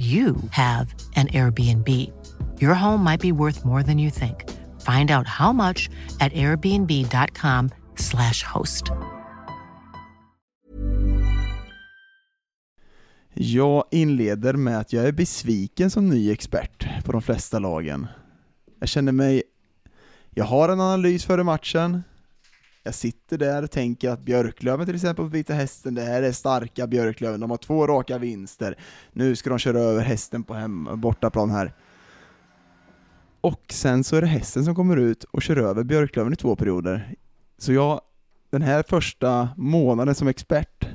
you have an Airbnb. Your home might be worth more than you think. Find out how much at airbnb.com/slash host. Jag inleder med att jag är besviken som ny expert på de flesta lagen. Jag känner mig... Jag har en analys före matchen. Jag sitter där och tänker att Björklöven till exempel på Vita Hästen, det här är starka Björklöven, de har två raka vinster. Nu ska de köra över hästen på hem, bortaplan här. Och sen så är det hästen som kommer ut och kör över Björklöven i två perioder. Så jag, den här första månaden som expert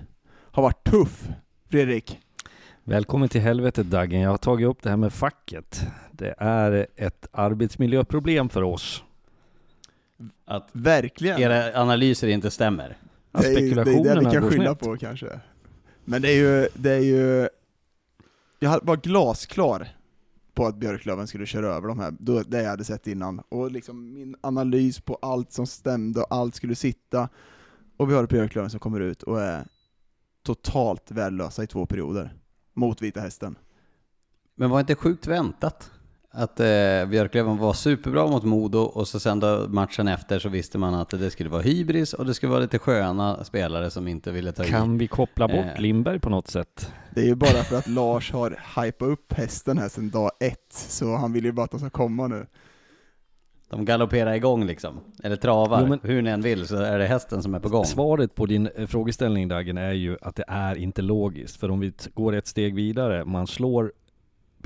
har varit tuff, Fredrik. Välkommen till helvetet Daggen. Jag har tagit upp det här med facket. Det är ett arbetsmiljöproblem för oss. Att Verkligen. era analyser inte stämmer. Ja, det är ju- det är det vi spekulationerna kan går skylla snett. på kanske. Men det är ju, det är ju... Jag var glasklar på att Björklöven skulle köra över de här, då, det jag hade sett innan. Och liksom min analys på allt som stämde och allt skulle sitta. Och vi har ett Björklöven som kommer ut och är totalt värdelösa i två perioder. Mot Vita Hästen. Men var inte sjukt väntat? Att eh, Björklöven var superbra mot Modo och så sen då matchen efter så visste man att det skulle vara hybris och det skulle vara lite sköna spelare som inte ville ta i. Kan vi koppla bort Eh. Lindberg på något sätt? Det är ju bara för att Lars har hypat upp hästen här sedan dag ett, så han vill ju bara att de ska komma nu. De galopperar igång liksom. Eller travar. Jo, men- Hur ni än vill så är det hästen som är på gång. Svaret på din eh, frågeställning Dagen är ju att det är inte logiskt. För om vi går ett steg vidare, man slår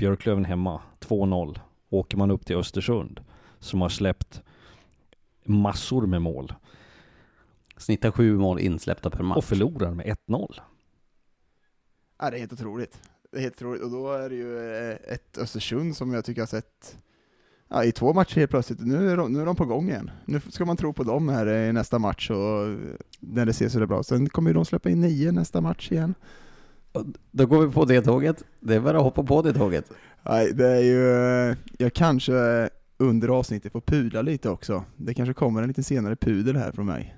Björklöven hemma, 2-0. Åker man upp till Östersund, som har släppt massor med mål, Snittar sju mål insläppta per match. och förlorar med 1-0. Ja, det är helt otroligt. Det är helt otroligt, och då är det ju eh, ett Östersund som jag tycker har sett ja, i två matcher helt plötsligt. Nu är, de, nu är de på gång igen. Nu ska man tro på dem här i nästa match och eh, när det ser så där bra. Sen kommer ju de släppa in nio nästa match igen. Då går vi på det tåget. Det är bara att hoppa på det tåget. Nej, det är ju, eh, jag kanske under avsnittet får pudla lite också. Det kanske kommer en lite senare pudel här från mig.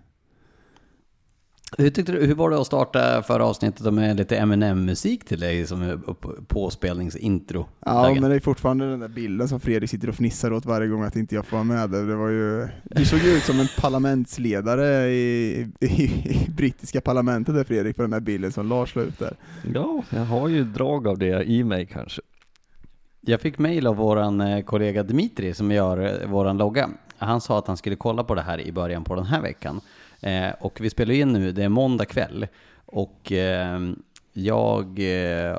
Hur, tyckte du, hur var det att starta förra avsnittet med lite Eminem-musik till dig som påspelningsintro? Ja, men det är fortfarande den där bilden som Fredrik sitter och fnissar åt varje gång att inte jag får vara med. Det var ju, du såg ju ut som en parlamentsledare i, i, i brittiska parlamentet där Fredrik, på den där bilden som Lars la ut där. Ja, jag har ju drag av det i mig kanske. Jag fick mail av våran eh, kollega Dimitri som gör eh, våran logga. Han sa att han skulle kolla på det här i början på den här veckan. Eh, och vi spelar in nu, det är måndag kväll. Och eh, jag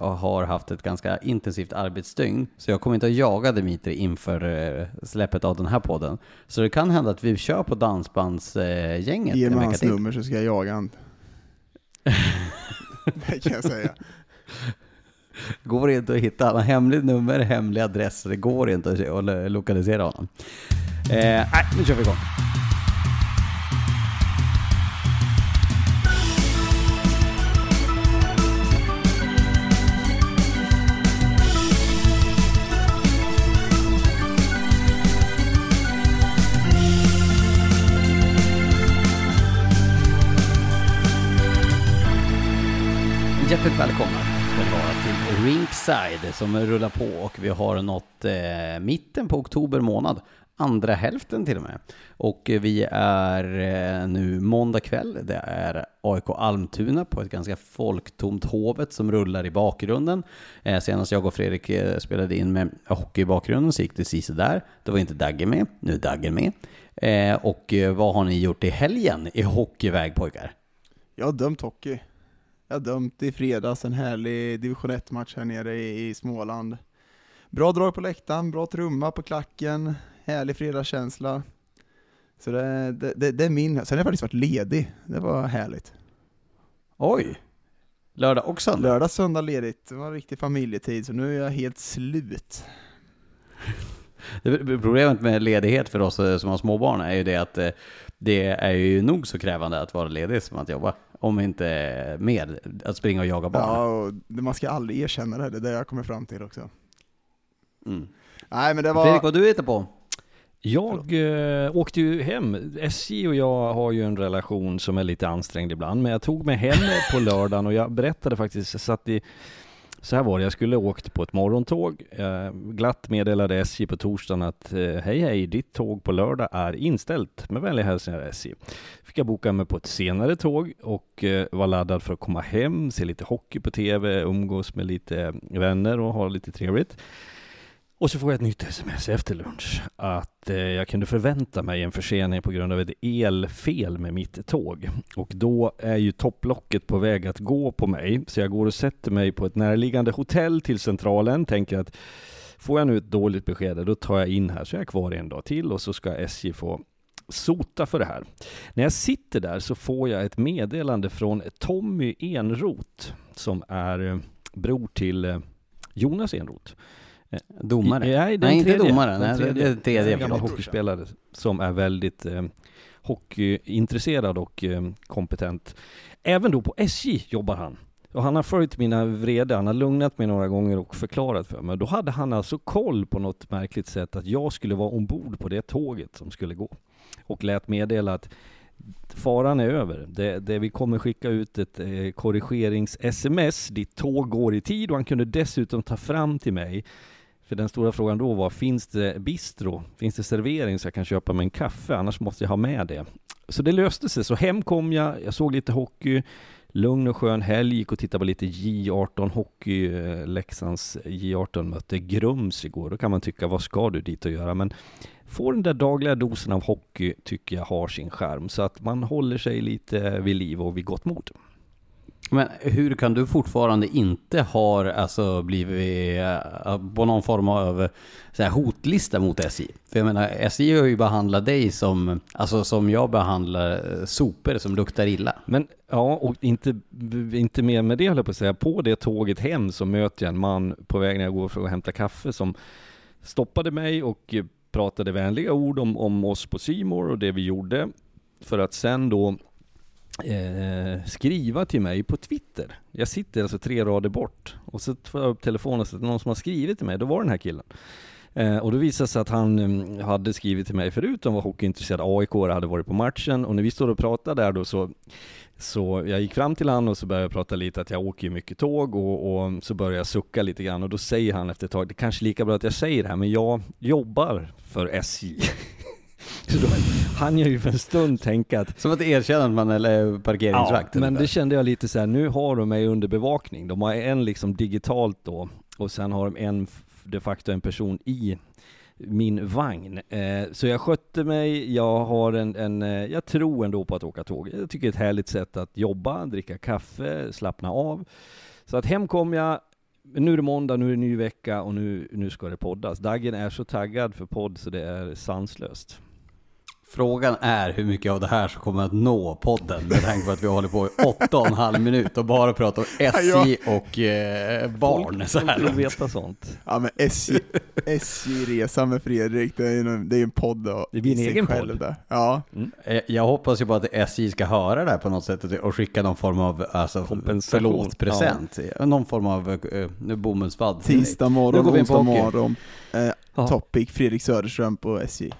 har haft ett ganska intensivt arbetsdygn. Så jag kommer inte att jaga Dimitri inför eh, släppet av den här podden. Så det kan hända att vi kör på dansbandsgänget Ge mig hans till. nummer så ska jag jaga han. det kan jag säga. Går inte att hitta. Han har hemligt nummer, hemlig adress. Så det går inte att att lo- lokalisera honom. Eh, nej, nu kör vi igång. Hjärtligt välkomna ska ni vara till Rinkside som rullar på och vi har nått eh, mitten på oktober månad. Andra hälften till och med. Och vi är eh, nu måndag kväll. Det är AIK Almtuna på ett ganska folktomt Hovet som rullar i bakgrunden. Eh, senast jag och Fredrik eh, spelade in med hockey i bakgrunden så gick det siså där. Då var inte Dagge med, nu är Dagge med. Eh, och eh, vad har ni gjort i helgen i hockeyväg pojkar? Jag har dömt hockey. Jag dömt i fredags, en härlig division 1-match här nere i, i Småland. Bra drag på läktaren, bra trumma på klacken, härlig fredagskänsla. Så det, det, det, det är min, sen har jag faktiskt varit ledig, det var härligt. Oj! Lördag och söndag? Lördag, söndag ledigt, det var en riktig familjetid, så nu är jag helt slut. Problemet med ledighet för oss eh, som har småbarn är ju det att eh, det är ju nog så krävande att vara ledig som att jobba. Om inte mer, att springa och jaga barn. Ja, och det- man ska aldrig erkänna det, det är det jag kommer fram till också. Mm. Nej men det var... Fredrik, vad du hittar på? Jag eh, åkte ju hem. SJ och jag har ju en relation som är lite ansträngd ibland, men jag tog mig hem på lördagen och jag berättade faktiskt, jag satt i så här var det, jag skulle åkt på ett morgontåg. Eh, glatt meddelade SJ på torsdagen att eh, hej hej, ditt tåg på lördag är inställt. Med vänliga hälsningar SJ. Fick jag boka mig på ett senare tåg och eh, var laddad för att komma hem, se lite hockey på TV, umgås med lite vänner och ha lite trevligt. Och så får jag ett nytt sms efter lunch att eh, jag kunde förvänta mig en försening på grund av ett elfel med mitt tåg. Och då är ju topplocket på väg att gå på mig, så jag går och sätter mig på ett närliggande hotell till centralen, tänker att får jag nu ett dåligt besked, då tar jag in här, så jag är kvar en dag till och så ska SJ få sota för det här. När jag sitter där så får jag ett meddelande från Tommy Enroth som är eh, bror till eh, Jonas Enroth. Domare? I- Nej, den Nej, inte tredje. domare. Den Nej, det- det är tredje, En gammal hockeyspelare som är väldigt eh, hockeyintresserad och eh, kompetent. Även då på SJ jobbar han. Och han har följt mina vrede, han har lugnat mig några gånger och förklarat för mig. Då hade han alltså koll på något märkligt sätt att jag skulle vara ombord på det tåget som skulle gå. Och lät meddela att faran är över. Det, det vi kommer skicka ut ett eh, korrigerings-sms. Ditt tåg går i tid och han kunde dessutom ta fram till mig för den stora frågan då var, finns det bistro? Finns det servering så jag kan köpa mig en kaffe? Annars måste jag ha med det. Så det löste sig. Så hem kom jag, jag såg lite hockey, lugn och skön helg, gick och tittade på lite J18 hockey. Eh, Leksands J18 mötte Grums igår. Då kan man tycka, vad ska du dit och göra? Men få den där dagliga dosen av hockey tycker jag har sin charm. Så att man håller sig lite vid liv och vid gott mod. Men hur kan du fortfarande inte ha alltså, blivit eh, på någon form av så här, hotlista mot SJ? För jag menar, SJ har ju behandlat dig som, alltså som jag behandlar eh, sopor som luktar illa. Men ja, och inte, inte mer med det höll jag på att säga. På det tåget hem så möter jag en man på väg när jag går för att hämta kaffe som stoppade mig och pratade vänliga ord om, om oss på Simor och det vi gjorde. För att sen då eh, skriva till mig på Twitter. Jag sitter alltså tre rader bort och så tar jag upp telefonen och så att det någon som har skrivit till mig. Då var det den här killen. Eh, och då visade det sig att han mm, hade skrivit till mig förut han var hockeyintresserad AIK hade varit på matchen och när vi står och pratar där då så så jag gick fram till han och så började jag prata lite att jag åker ju mycket tåg och, och så började jag sucka lite grann och då säger han efter ett tag, det är kanske är lika bra att jag säger det här men jag jobbar för SJ. så då hann jag ju för en stund tänka att Som att erkänna att man är parkeringsvakt. Ja, men det kände jag lite så här, nu har de mig under bevakning. De har en liksom digitalt då och sen har de en de facto en person i min vagn. Eh, så jag skötte mig, jag har en, en eh, jag tror ändå på att åka tåg. Jag tycker det är ett härligt sätt att jobba, dricka kaffe, slappna av. Så att hem kom jag, nu är det måndag, nu är det ny vecka och nu, nu ska det poddas. Daggen är så taggad för podd så det är sanslöst. Frågan är hur mycket av det här som kommer att nå podden med tanke på att vi håller på i åtta och en halv minut och bara pratar om SJ och eh, barn. Så här långt. veta sånt. Ja men SJ, SJ-resan med Fredrik, det är ju en, det är en podd och Det blir en egen själv podd. Där. Ja, Eh, Jag hoppas ju på att SJ ska höra det här på något sätt och skicka någon form av alltså, Kompensation. förlåt-present. Någon form av uh, bomullsvadd. till dig. tisdag morgon, onsdag morgon. Eh, Ja. Topic, Fredrik Söderström på SJ.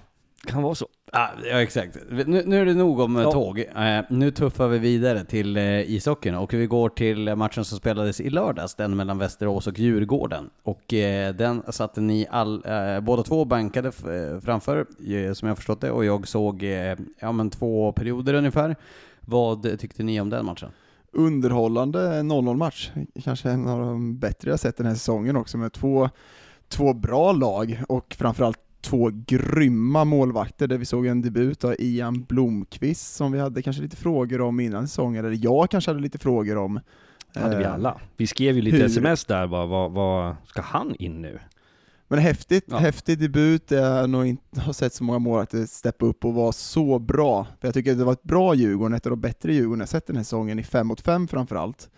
Kan vara så. Ah, ja, exakt. Nu, nu är det nog om eh, Ja. tåg. Eh, nu tuffar vi vidare till eh, ishockeyn och vi går till matchen som spelades i lördags, den mellan Västerås och Djurgården. Och eh, den satte ni all, eh, båda två bankade eh, framför, eh, som jag förstått det, och jag såg eh, ja, men två perioder ungefär. Vad tyckte ni om den matchen? Underhållande 0-0 match, kanske en av de bättre jag sett den här säsongen också med två, två bra lag och framförallt två grymma målvakter där vi såg en debut av Ian Blomqvist som vi hade kanske lite frågor om innan säsongen, eller jag kanske hade lite frågor om. hade vi Eh, alla. Vi skrev ju lite hur- sms där bara, vad, vad ska han in nu? Men häftigt, Ja. häftig debut, jag har nog inte har sett så många målvakter steppa upp och vara så bra. För jag tycker att det var ett bra Djurgården, ett av de bättre Djurgården jag sett den här säsongen, i 5 mot 5 framförallt.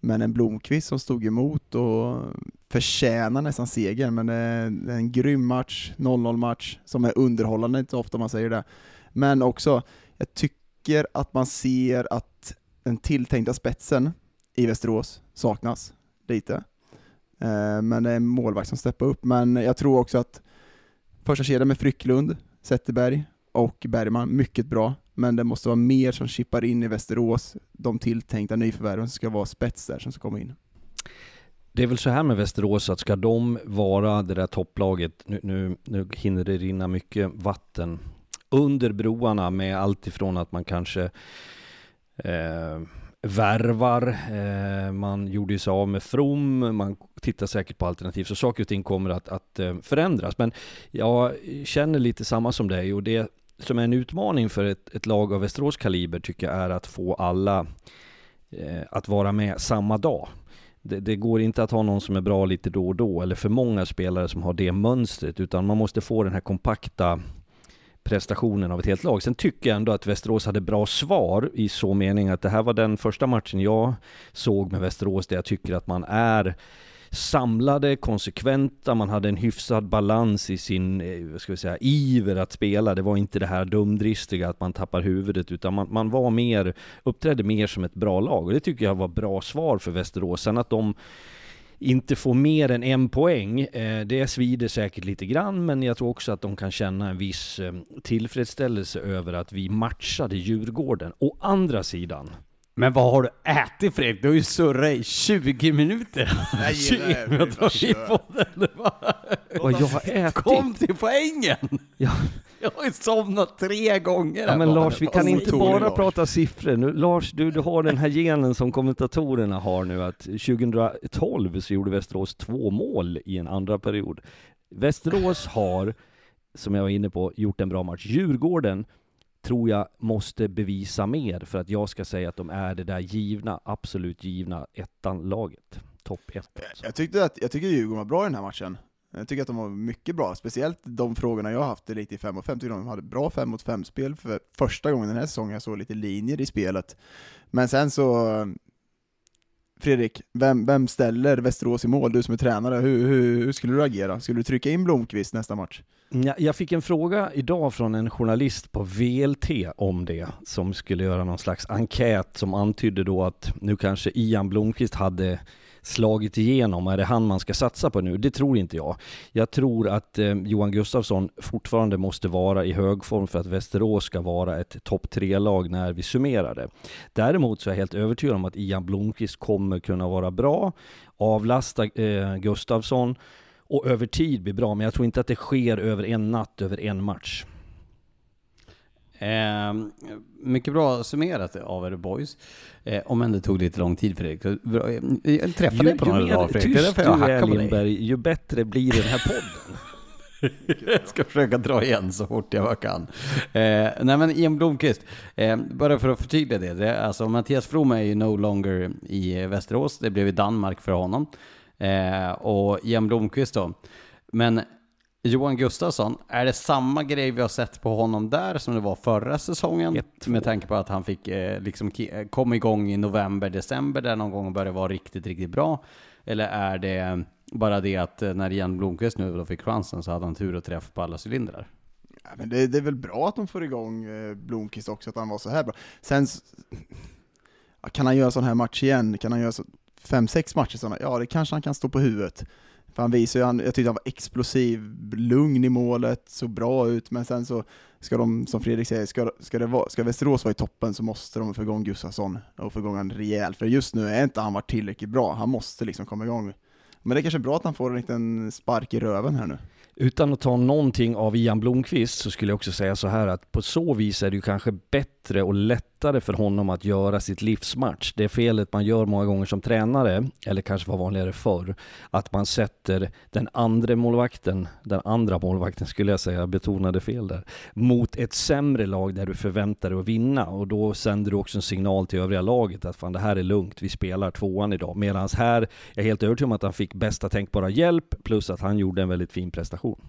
Men en Blomqvist som stod emot och förtjänar nästan segern, men det är en grym match, 0-0 match, som är underhållande, inte så ofta man säger det. Men också, jag tycker att man ser att den tilltänkta spetsen i Västerås saknas lite. Eh, men det är en målvakt som steppar upp, men jag tror också att första kedjan med Frycklund, Zetterberg och Bergman, mycket bra men det måste vara mer som chippar in i Västerås, de tilltänkta nyförvärven som ska vara spets där som ska komma in. Det är väl så här med Västerås att ska de vara det där topplaget, nu, nu, nu hinner det rinna mycket vatten under broarna med allt ifrån att man kanske eh, värvar, eh, man gjorde sig av med From, man tittar säkert på alternativ, så saker och ting kommer att, att eh, förändras. Men jag känner lite samma som dig och det som är en utmaning för ett, ett lag av Västerås kaliber tycker jag är att få alla eh, att vara med samma dag. Det, det, går inte att ha någon som är bra lite då och då, eller för många spelare som har det mönstret, utan man måste få den här kompakta prestationen av ett helt lag. Sen tycker jag ändå att Västerås hade bra svar i så mening att det här var den första matchen jag såg med Västerås där jag tycker att man är samlade, konsekventa, man hade en hyfsad balans i sin, eh, vad ska vi säga, iver att spela. Det var inte det här dumdristiga att man tappar huvudet, utan man, man var mer, uppträdde mer som ett bra lag. Och det tycker jag var bra svar för Västerås. Sen att de inte får mer än en poäng, eh, det svider säkert lite grann, men jag tror också att de kan känna en viss eh, tillfredsställelse över att vi matchade Djurgården. Å andra sidan, men vad har du ätit Fredrik? Du har ju surrat i 20 minuter. Jag gillar det. I på den. Vad jag har ätit? Kom till poängen! Ja. Jag har ju somnat tre gånger. Ja, men Lars, vi kan Alltså, inte bara Lars. prata siffror. Nu, Lars, du, du har den här genen som kommentatorerna har nu, att 2012 så gjorde Västerås två mål i en andra period. Västerås har, som jag var inne på, gjort en bra match. Djurgården tror jag måste bevisa mer för att jag ska säga att de är det där givna, absolut givna ettan-laget. Topp ett. Alltså. Jag tyckte att, jag tycker Djurgården var bra i den här matchen. Jag tycker att de var mycket bra, speciellt de frågorna jag har haft lite i 5 mot 5, tycker de hade bra 5 mot 5 spel för första gången den här säsongen jag såg lite linjer i spelet. Men sen så, Fredrik, vem, vem ställer Västerås i mål? Du som är tränare, hur, hur, hur skulle du agera? Skulle du trycka in Blomqvist nästa match? Ja, jag fick en fråga idag från en journalist på VLT om det, som skulle göra någon slags enkät som antydde då att nu kanske Ian Blomqvist hade slagit igenom. Är det han man ska satsa på nu? Det tror inte jag. Jag tror att eh, Johan Gustafsson fortfarande måste vara i hög form för att Västerås ska vara ett topp tre-lag när vi summerar det. Däremot så är jag helt övertygad om att Ian Blomqvist kommer kunna vara bra, avlasta eh, Gustafsson och över tid bli bra, men jag tror inte att det sker över en natt, över en match. Eh, mycket bra summerat av er boys. Eh, om än det tog lite lång tid Fredrik. Eh, Jag träffade dig på några dagar Fredrik. Det är därför jag du är hackar på dig. Lindberg, ju bättre blir den här podden. Jag ska försöka dra igen så fort jag bara kan. Eh, nej men Ian Blomqvist, eh, bara för att förtydliga det. det alltså Mattias From är ju no longer i Västerås. Det blev i Danmark för honom. Eh, och Ian Blomqvist då. Men Johan Gustafsson, är det samma grej vi har sett på honom där som det var förra säsongen? Ett, med tanke på att han fick eh, liksom eh, kom igång i november, december där någon gång och började vara riktigt, riktigt bra. Eller är det bara det att eh, när Ian Blomqvist nu då fick chansen så hade han tur och träff på alla cylindrar? Ja, men det, det är väl bra att de får igång eh, Blomqvist också, att han var så här bra. Sen, kan han göra sån här match igen? Kan han göra så, fem, sex matcher sådana? Ja, det kanske han kan stå på huvudet. För han visar ju, han, jag tyckte han var explosiv, lugn i målet, såg bra ut, men sen så ska de, som Fredrik säger, ska, ska, det vara, ska Västerås vara i toppen så måste de få igång Gustafsson och få igång han rejält, för just nu är inte han varit tillräckligt bra, han måste liksom komma igång. Men det är kanske är bra att han får en liten spark i röven här nu. Utan att ta någonting av Ian Blomqvist så skulle jag också säga så här att på så vis är det ju kanske bättre och lättare för honom att göra sitt livsmatch. Det felet man gör många gånger som tränare, eller kanske var vanligare förr, att man sätter den andra målvakten, den andra målvakten skulle jag säga, jag betonade fel där, mot ett sämre lag där du förväntar dig att vinna och då sänder du också en signal till övriga laget att fan det här är lugnt, vi spelar tvåan idag. Medan här, jag är helt övertygad om att han fick bästa tänkbara hjälp plus att han gjorde en väldigt fin prestation.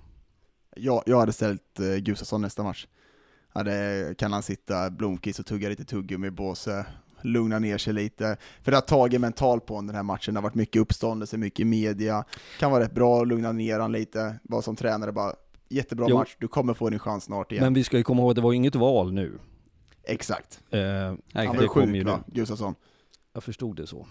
Jag, jag hade ställt eh, Gustafsson nästa match. Hade, kan han sitta Blomqvist och tugga lite tuggummi i båset, lugna ner sig lite. För det har tagit mentalt på honom den här matchen, det har varit mycket uppståndelse, mycket media. Kan vara rätt bra att lugna ner honom lite, bara som tränare bara, jättebra Jo. match, du kommer få din chans snart igen. Men vi ska ju komma ihåg att det var inget val nu. Exakt. Eh, Han det var sjuk va, Gustafsson? Jag förstod det så.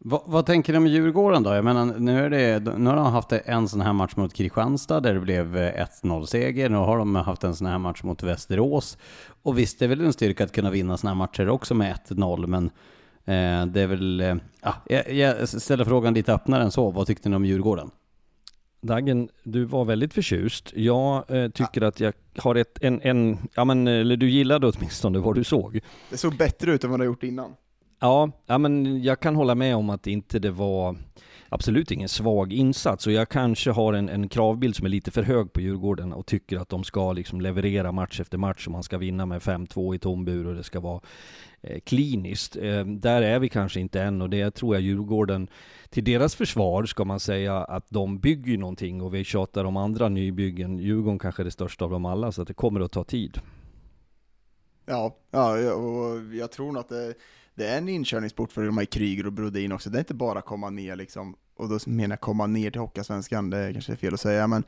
Vad, vad tänker ni om Djurgården då? Jag menar, nu, är det, nu har de haft en sån här match mot Kristianstad där det blev eh, 1-0-seger. Nu har de haft en sån här match mot Västerås. Och visst, det är väl en styrka att kunna vinna såna här matcher också med 1-0, men eh, det är väl... Eh, ja, jag, jag ställer frågan lite öppnare än så. Vad tyckte ni om Djurgården? Daggen, du var väldigt förtjust. Jag eh, tycker att jag har ett, en, en, ja men, eller du gillade åtminstone vad du såg. Det såg bättre ut än vad det har gjort innan. Ja, ja men jag kan hålla med om att inte det var absolut ingen svag insats och jag kanske har en, en kravbild som är lite för hög på Djurgården och tycker att de ska liksom leverera match efter match och man ska vinna med 5-2 i tom bur och det ska vara eh, kliniskt. Eh, där är vi kanske inte än och det tror jag Djurgården, till deras försvar ska man säga att de bygger någonting och vi tjatar om andra nybyggen. Djurgården kanske är det största av dem alla så att det kommer att ta tid. Ja ja, och jag tror nog att det, det är en inkörningsport för de här Kryger och Brodin också. Det är inte bara komma ner liksom, och då menar jag komma ner till Hockeyallsvenskan, det kanske är fel att säga, men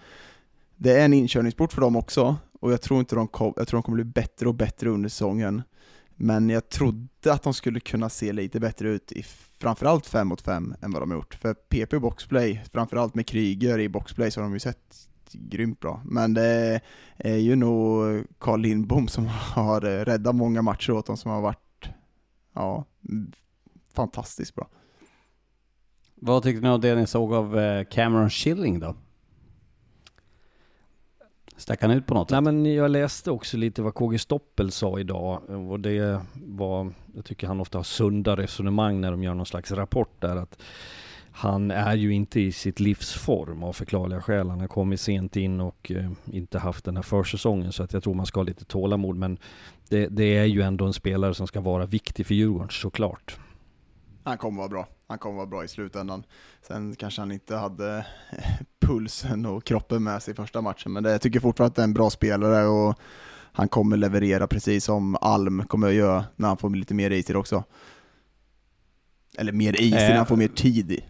det är en inkörningsport för dem också, och jag tror inte de, kom, jag tror de kommer bli bättre och bättre under säsongen. Men jag trodde att de skulle kunna se lite bättre ut i framförallt 5 mot 5 än vad de har gjort. För PP och boxplay, framförallt med Kryger i boxplay, så har de ju sett grymt bra. Men det är ju nog Carl Lindbom som har räddat många matcher åt dem som har varit ja, mm, fantastiskt bra. Vad tyckte ni om det ni såg av eh, Cameron Schilling då? Stack han ut på något Nej sätt? men jag läste också lite vad KG Stoppel sa idag och det var, jag tycker han ofta har sunda resonemang när de gör någon slags rapport där att han är ju inte i sitt livsform av förklarliga skäl. Han har kommit sent in och eh, inte haft den här försäsongen så att jag tror man ska ha lite tålamod men det, det är ju ändå en spelare som ska vara viktig för Djurgården såklart. Han kommer vara bra. Han kommer vara bra i slutändan. Sen kanske han inte hade eh, pulsen och kroppen med sig i första matchen, men det, jag tycker fortfarande att det är en bra spelare och han kommer leverera precis som Alm kommer att göra när han får lite mer is i det också. Eller mer is i när Eh, han får mer tid i.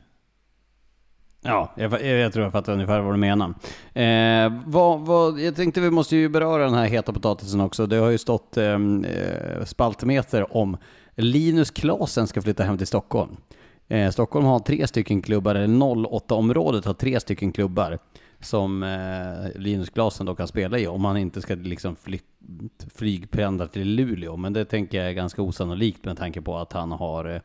Ja, jag, jag, tror jag fattar ungefär vad du menar. Eh, vad, vad, jag tänkte vi måste ju beröra den här heta potatisen också. Det har ju stått ehm, eh, spaltmeter om Linus Klasen ska flytta hem till Stockholm. Eh, Stockholm har tre stycken klubbar, eller 08-området har tre stycken klubbar som eh, Linus Klasen då kan spela i om han inte ska liksom fly, flygpendla till Luleå. Men det tänker jag är ganska osannolikt med tanke på att han har eh,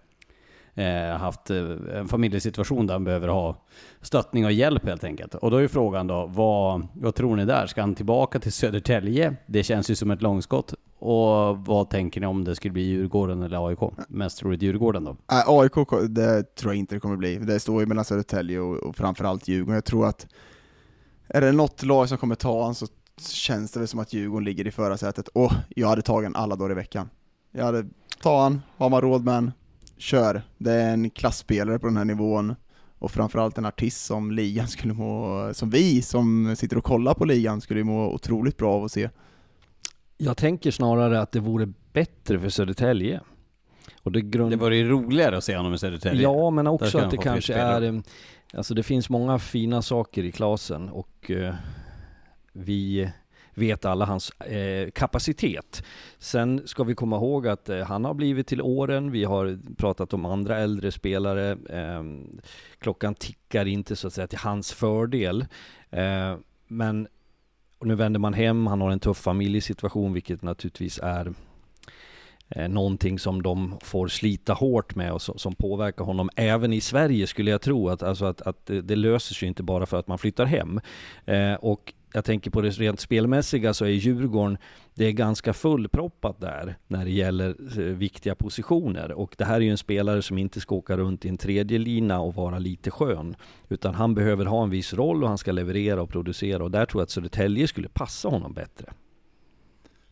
eh, haft eh, en familjesituation där han behöver ha stöttning och hjälp helt enkelt. Och då är frågan då, vad, vad tror ni där? Ska han tillbaka till Södertälje? Det känns ju som ett långskott. Och vad tänker ni om det skulle bli Djurgården eller AIK? Mest troligt Djurgården då. Äh, AIK, det tror jag inte det kommer bli. Det står ju mellan Södertälje och, och framförallt Djurgården. Jag tror att är det något lag som kommer ta honom så känns det väl som att Djurgården ligger i förarsätet. Och jag hade tagit honom alla dagar i veckan. Jag hade tagit han, har man råd med honom kör. Det är en klassspelare på den här nivån och framförallt en artist som ligan skulle må, som vi som sitter och kollar på ligan skulle må otroligt bra av att se. Jag tänker snarare att det vore bättre för Södertälje. Och det, grund... Det vore ju roligare att se honom i Södertälje. Ja, men också att det kanske är... eh, Alltså det finns många fina saker i Klasen och eh, vi vet alla hans eh, kapacitet. Sen ska vi komma ihåg att eh, han har blivit till åren. Vi har pratat om andra äldre spelare. Eh, klockan tickar inte så att säga till hans fördel. Eh, men och nu vänder man hem. Han har en tuff familjesituation, vilket naturligtvis är eh, någonting som de får slita hårt med och som, påverkar honom även i Sverige skulle jag tro att, alltså att, att det, det löser sig inte bara för att man flyttar hem. Eh, och jag tänker på det rent spelmässiga så är Djurgården, det är ganska fullproppat där när det gäller eh, viktiga positioner. Och det här är ju en spelare som inte ska åka runt i en tredje lina och vara lite skön. Utan han behöver ha en viss roll och han ska leverera och producera. Och där tror jag att Södertälje skulle passa honom bättre.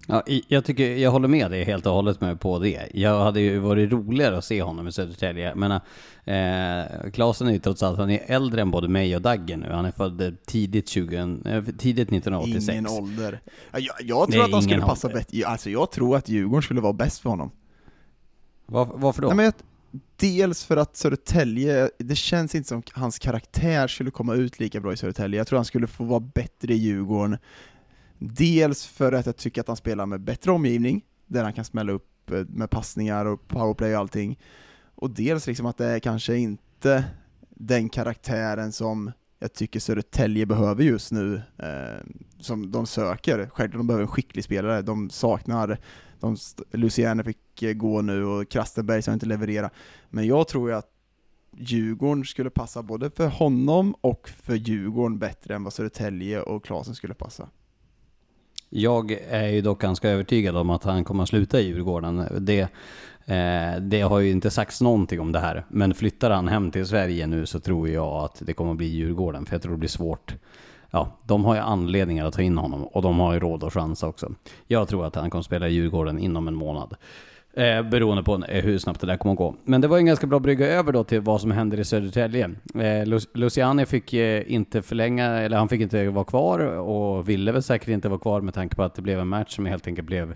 Ja, jag, tycker, jag håller med dig helt och hållet med på det. Jag hade ju varit roligare att se honom i Södertälje. Men eh, Klasen är ju trots allt, han är äldre än både mig och Daggen nu. Han är född tidigt, 20, eh, tidigt 1986. Ingen ålder. Ja, Jag, jag tror Nej, att han skulle passa bättre, alltså jag tror att Djurgården skulle vara bäst för honom. Var, varför då? Nej, men jag, dels för att Södertälje, det känns inte som hans karaktär skulle komma ut lika bra i Södertälje. Jag tror han skulle få vara bättre i Djurgården. Dels för att jag tycker att han spelar med bättre omgivning, där han kan smälla upp eh, med passningar och powerplay och allting. Och dels liksom att det är kanske inte den karaktären som jag tycker Södertälje behöver just nu, eh, som de söker. Självklart de behöver en skicklig spelare, de saknar de, Luciano fick eh, gå nu och Krastenberg som inte leverera. Men jag tror ju att Djurgården skulle passa både för honom och för Djurgården bättre än vad Södertälje och Klasen skulle passa. Jag är ju dock ganska övertygad om att han kommer att sluta i Djurgården. Det, eh, det har ju inte sagts någonting om det här. Men flyttar han hem till Sverige nu så tror jag att det kommer att bli Djurgården. För jag tror det blir svårt. Ja, de har ju anledningar att ta in honom och de har ju råd att chansa också. Jag tror att han kommer att spela i Djurgården inom en månad. Eh, beroende på eh, hur snabbt det där kommer att gå. Men det var en ganska bra brygga över då till vad som händer i Södertälje. Eh, Luciani fick eh, inte förlänga, eller han fick inte vara kvar och ville väl säkert inte vara kvar med tanke på att det blev en match som helt enkelt blev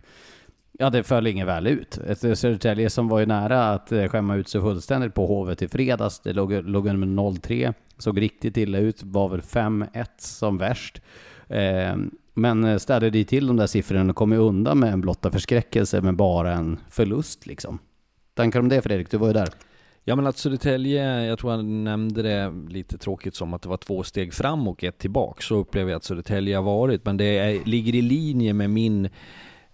Ja, det föll inget väl ut. Ett eh, Södertälje som var ju nära att eh, skämma ut sig fullständigt på Hovet i fredags. Det låg, låg under med 0-3. Såg riktigt illa ut. Var väl 5-1 som värst. Men eh, städade ju till de där siffrorna och kom undan med en blotta förskräckelse med bara en förlust liksom. Tankar om det Fredrik? Du var ju där. Ja men att Södertälje, jag tror han nämnde det lite tråkigt som att det var två steg fram och ett tillbaka. Så upplever jag att Södertälje har varit. Men det är, ligger i linje med min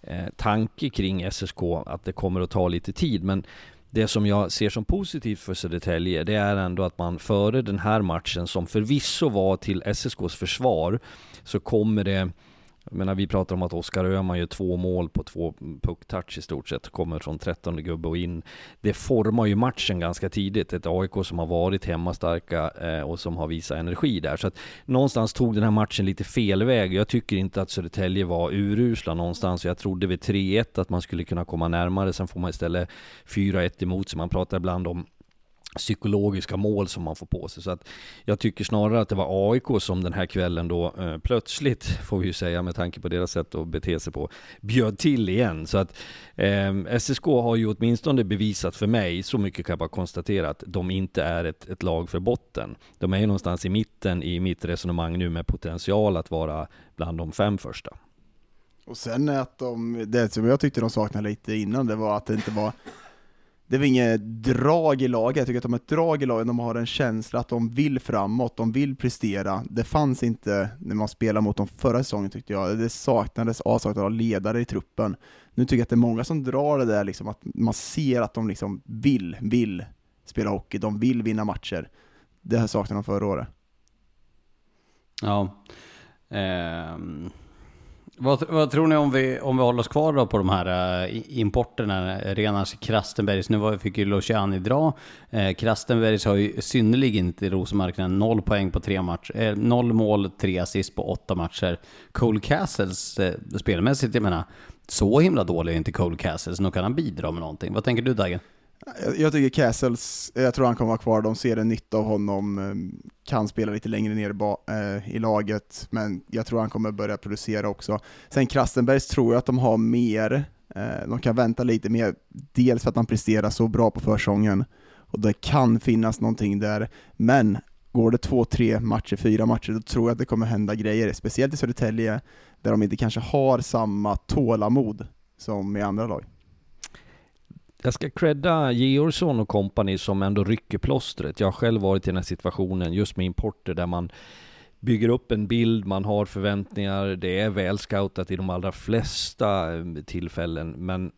eh, tanke kring SSK att det kommer att ta lite tid. Men det som jag ser som positivt för Södertälje, det är ändå att man före den här matchen, som förvisso var till SSKs försvar, så kommer det jag menar, vi pratar om att Oskar Öhman gör två mål på två pucktouch i stort sett, kommer från 13 gubbe och in. Det formar ju matchen ganska tidigt, ett AIK som har varit hemmastarka eh, och som har visat energi där. Så att någonstans tog den här matchen lite fel väg. Jag tycker inte att Södertälje var urusla någonstans. Jag trodde vid 3-1 att man skulle kunna komma närmare, sen får man istället 4-1 emot sig. Man pratar ibland om psykologiska mål som man får på sig. Så att jag tycker snarare att det var AIK som den här kvällen då eh, plötsligt, får vi ju säga med tanke på deras sätt att bete sig på, bjöd till igen. Så att eh, SSK har ju åtminstone bevisat för mig, så mycket kan jag bara konstatera, att de inte är ett, ett lag för botten. De är ju någonstans i mitten i mitt resonemang nu med potential att vara bland de fem första. Och sen att de, det som jag tyckte de saknade lite innan, det var att det inte var det var inget drag i laget, jag tycker att de har ett drag i laget, de har en känsla att de vill framåt, de vill prestera. Det fanns inte när man spelade mot dem förra säsongen tyckte jag, det saknades avsaknad av ledare i truppen. Nu tycker jag att det är många som drar det där liksom, att man ser att de liksom vill, vill spela hockey, de vill vinna matcher. Det här saknade de förra året. Ja. Um vad, vad, tror ni om vi, om vi håller oss kvar då på de här äh, importerna? Renars Krastenbergs, nu fick ju Luciani dra. Äh, Krastenbergs har ju synnerligen inte rosmarknaden. Noll poäng på tre matcher, äh, noll mål, tre assist på åtta matcher. Cole Castles, äh, spelmässigt, jag menar, så himla dålig är inte Cole Castles, nu kan han bidra med någonting. Vad tänker du Dagen? Jag tycker Castles, jag tror han kommer vara kvar, de ser en nytta av honom, ehm, kan spela lite längre ner eh, i laget, men jag tror han kommer börja producera också. Sen Krastenbergs tror jag att de har mer, eh, de kan vänta lite mer, dels för att han presterar så bra på försången, och det kan finnas någonting där, men går det två, tre matcher, fyra matcher, då tror jag att det kommer hända grejer, speciellt i Södertälje, där de inte kanske har samma tålamod som i andra lag jag ska credda Georgsson och kompani som ändå rycker plåstret. Jag har själv varit i den här situationen just med importer där man bygger upp en bild, man har förväntningar, det är väl scoutat i de allra flesta eh, tillfällen, men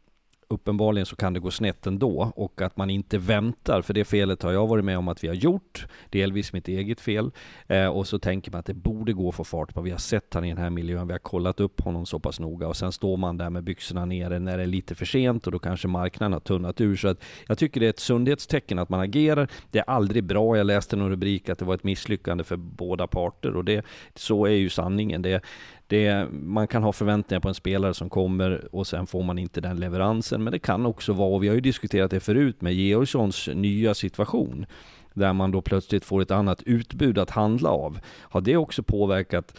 uppenbarligen så kan det gå snett ändå och att man inte väntar, för det felet har jag varit med om att vi har gjort, delvis mitt eget fel, eh, och så tänker man att det borde gå att få fart på, vi har sett han i den här miljön, vi har kollat upp honom så pass noga och sen står man där med byxorna nere när det är lite för sent och då kanske marknaden har tunnat ur. Så att jag tycker det är ett sundhetstecken att man agerar. Det är aldrig bra, jag läste någon rubrik att det var ett misslyckande för båda parter och det, så är ju sanningen. Det, det, man kan ha förväntningar på en spelare som kommer och sen får man inte den leveransen. Men det kan också vara, och vi har ju diskuterat det förut med Georgssons nya situation, där man då plötsligt får ett annat utbud att handla av. Har det också påverkat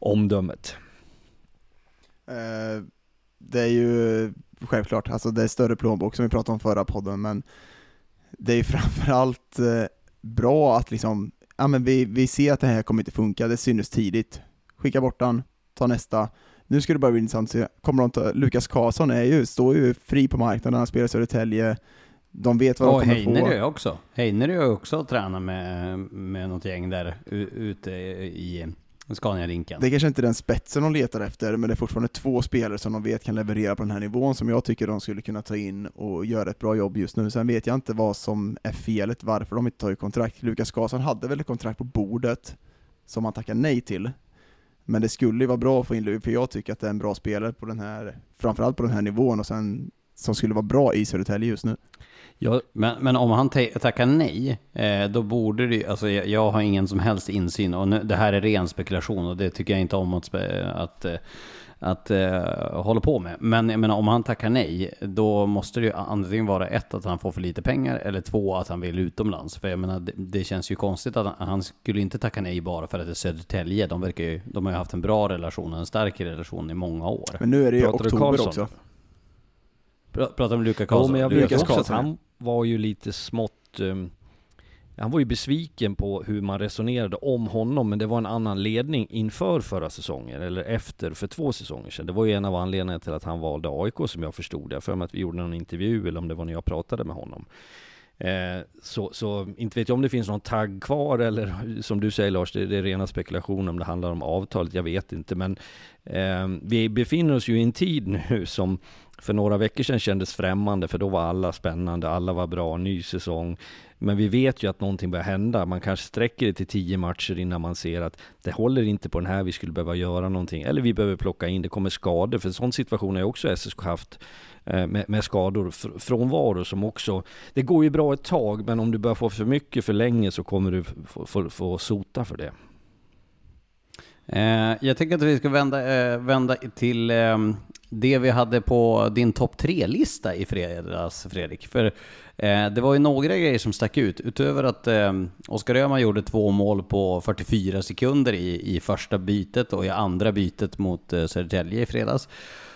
omdömet? Eh, det är ju självklart, alltså det är större plånbok som vi pratade om förra podden, men det är ju framförallt eh, bra att liksom, ja men vi, vi ser att det här kommer inte funka, det synes tidigt. Skicka bort den, ta nästa. Nu ska det bara bli intressant att se, kommer de ta, Lukas Karlsson är ju, står ju fri på marknaden, han spelar i Södertälje, de vet vad Och de kommer Heiner få. ju också. Heiner är ju också och tränar med, med något gäng där ute i Scania-rinken. Det är kanske inte är den spetsen de letar efter, men det är fortfarande två spelare som de vet kan leverera på den här nivån som jag tycker de skulle kunna ta in och göra ett bra jobb just nu. Sen vet jag inte vad som är felet, varför de inte tar kontrakt. Lukas Karlsson hade väl ett kontrakt på bordet som han tackade nej till. Men det skulle ju vara bra att få in Lukas, för jag tycker att det är en bra spelare på den här, framförallt på den här nivån och sen som skulle vara bra i Södertälje just nu. Ja, Men, men om han tackar nej, eh, då borde det ju, alltså jag, jag har ingen som helst insyn och nu, det här är ren spekulation och det tycker jag inte om att, att, eh, att eh, hålla på med. Men jag menar, om han tackar nej, då måste det ju antingen vara ett, att han får för lite pengar, eller två, att han vill utomlands. För jag menar, det, det känns ju konstigt att han, han skulle inte tacka nej bara för att det är Södertälje. De, verkar ju, de har ju haft en bra relation, en stark relation i många år. Men nu är det ju Pratar du oktober Karlsson? också. Pra- Pratar om Luka Karlsson. men jag vet också att han var ju lite smått um, han var ju besviken på hur man resonerade om honom, men det var en annan ledning inför förra säsongen, eller efter, för två säsonger sedan. Det var ju en av anledningarna till att han valde AIK som jag förstod det. Jag för mig att vi gjorde någon intervju, eller om det var när jag pratade med honom. Eh, så, så inte vet jag om det finns någon tagg kvar eller som du säger Lars, det, det är rena spekulationer om det handlar om avtalet, jag vet inte. Men eh, vi befinner oss ju i en tid nu som för några veckor sedan kändes främmande för då var alla spännande, alla var bra, ny säsong. Men vi vet ju att någonting börjar hända. Man kanske sträcker det till tio matcher innan man ser att det håller inte på den här, vi skulle behöva göra någonting. Eller vi behöver plocka in, det kommer skador. För en sån situation har ju också SSK haft eh, med, med skador, fr- frånvaro som också, det går ju bra ett tag, men om du börjar få för mycket för länge så kommer du få, få, få sota för det. Eh, jag tänker att vi ska vända, eh, vända till eh, det vi hade på din topp tre-lista i fredags, Fredrik. För eh, det var ju några grejer som stack ut. Utöver att eh, Oskar Öhman gjorde två mål på 44 sekunder i, i första bytet och i andra bytet mot eh, Södertälje i fredags.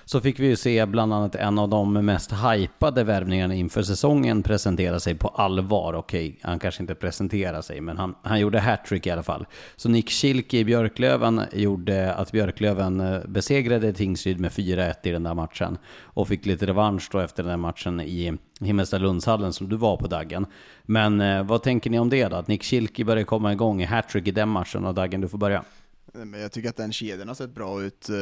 Så fick vi ju se bland annat en av de mest hypade värvningarna inför säsongen presentera sig på allvar. Okej, han kanske inte presenterar sig, men han, han gjorde hattrick i alla fall. Så Nick Schilke i Björklöven gjorde att Björklöven eh, besegrade Tingsryd med 4-1 i den där matchen. Och fick lite revansch då efter den där matchen i Himmelstalundshallen som du var på Daggen. Men eh, vad tänker ni om det då? Att Nick Schilke börjar komma igång i hattrick i den matchen och Daggen, du får börja. Men jag tycker att den kedjan har sett bra ut eh,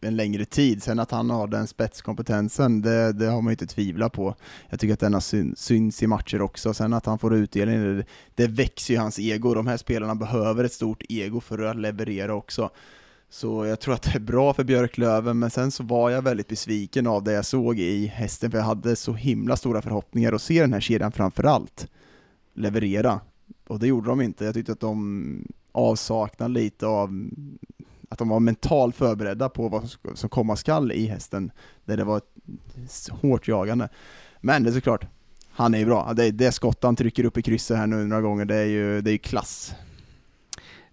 en längre tid. Sen att han har den spetskompetensen, det, det har man ju inte tvivlat på. Jag tycker att den har syn, syns i matcher också. Sen att han får utdelning, det, det växer ju hans ego. De här spelarna behöver ett stort ego för att leverera också. Så jag tror att det är bra för Björklöven, men sen så var jag väldigt besviken av det jag såg i hästen, för jag hade så himla stora förhoppningar att se den här kedjan framför allt leverera. Och det gjorde de inte. Jag tyckte att de avsaknad lite av att de var mentalt förberedda på vad som- komma skall i hästen, där det var ett hårt jagande. Men det är såklart, han är ju bra. Det, det skott han trycker upp i krysset här nu några gånger, det är ju, det är ju klass.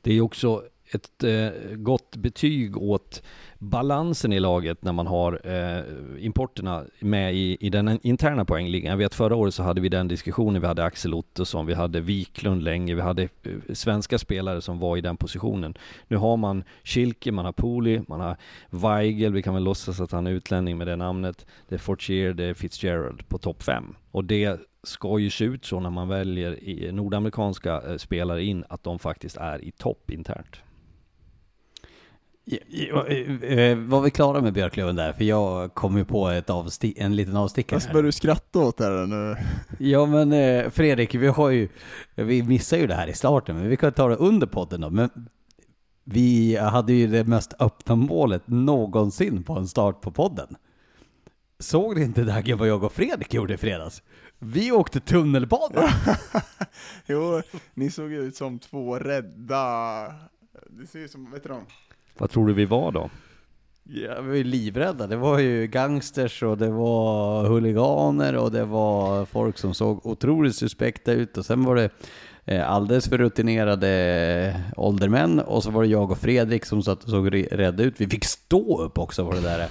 Det är ju också ett eh, gott betyg åt balansen i laget när man har eh, importerna med i, i den interna poängligan. Jag vet förra året så hade vi den diskussionen, vi hade Axel Ottosson, vi hade Wiklund länge, vi hade eh, svenska spelare som var i den positionen. Nu har man Schilke, man har Pooley, man har Weigel, vi kan väl låtsas att han är utlänning med det namnet. Det är Fortier, det är Fitzgerald på topp fem. Och det ska ju se ut så när man väljer eh, nordamerikanska eh, spelare in, att de faktiskt är i topp internt. Eh, eh, Var vi klara med Björklöven där? För jag kom ju på ett avsti- en liten avstickare här. börjar du skratta åt här nu? Ja men eh, Fredrik, vi har ju, vi missar ju det här i starten, men vi kan ta det under podden då. Men vi hade ju det mest öppna målet någonsin på en start på podden. Såg ni inte Dagge vad jag och Fredrik gjorde i fredags? Vi åkte tunnelbana! Jo, ni såg ut som två rädda... Det ser ut som, vet du de? Vad tror du vi var då? Ja, vi var ju livrädda. Det var ju gangsters och det var huliganer och det var folk som såg otroligt suspekta ut och sen var det eh, alldeles för rutinerade eh, åldermän och så var det jag och Fredrik som satt och såg rädda ut. Vi fick stå upp också på det där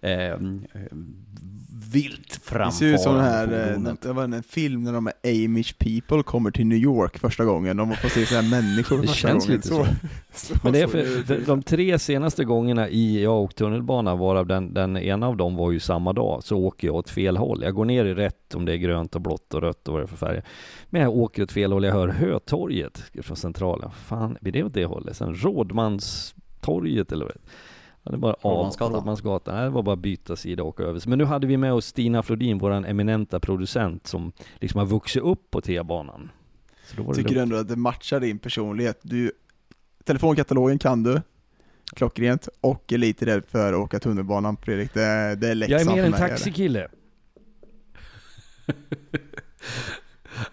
eh, vilt Det ser ut som den här, eh, det var en film när de här Amish people kommer till New York första gången, de får se så här människor Det första känns gången. lite så. så Men det är för, för de tre senaste gångerna i jag och tunnelbana, varav den, den ena av dem var ju samma dag, så åker jag åt fel håll. Jag går ner i rätt om det är grönt och blått och rött och vad det är för färger. Men jag åker åt fel håll, jag hör Hötorget från centralen. Fan, blir det åt det hållet? Sen Rådmanstorget eller vad det är. Ja, det är bara av Rådmansgatan. Nej, det var bara byta sida och åka över. Men nu hade vi med oss Stina Flodin, våran eminenta producent, som liksom har vuxit upp på T-banan. Var Tycker du ändå att det matchar din personlighet? Du, telefonkatalogen kan du, klockrent, och är lite rädd för att åka tunnelbanan Fredrik, det, det är läxan Jag är mer en taxikille.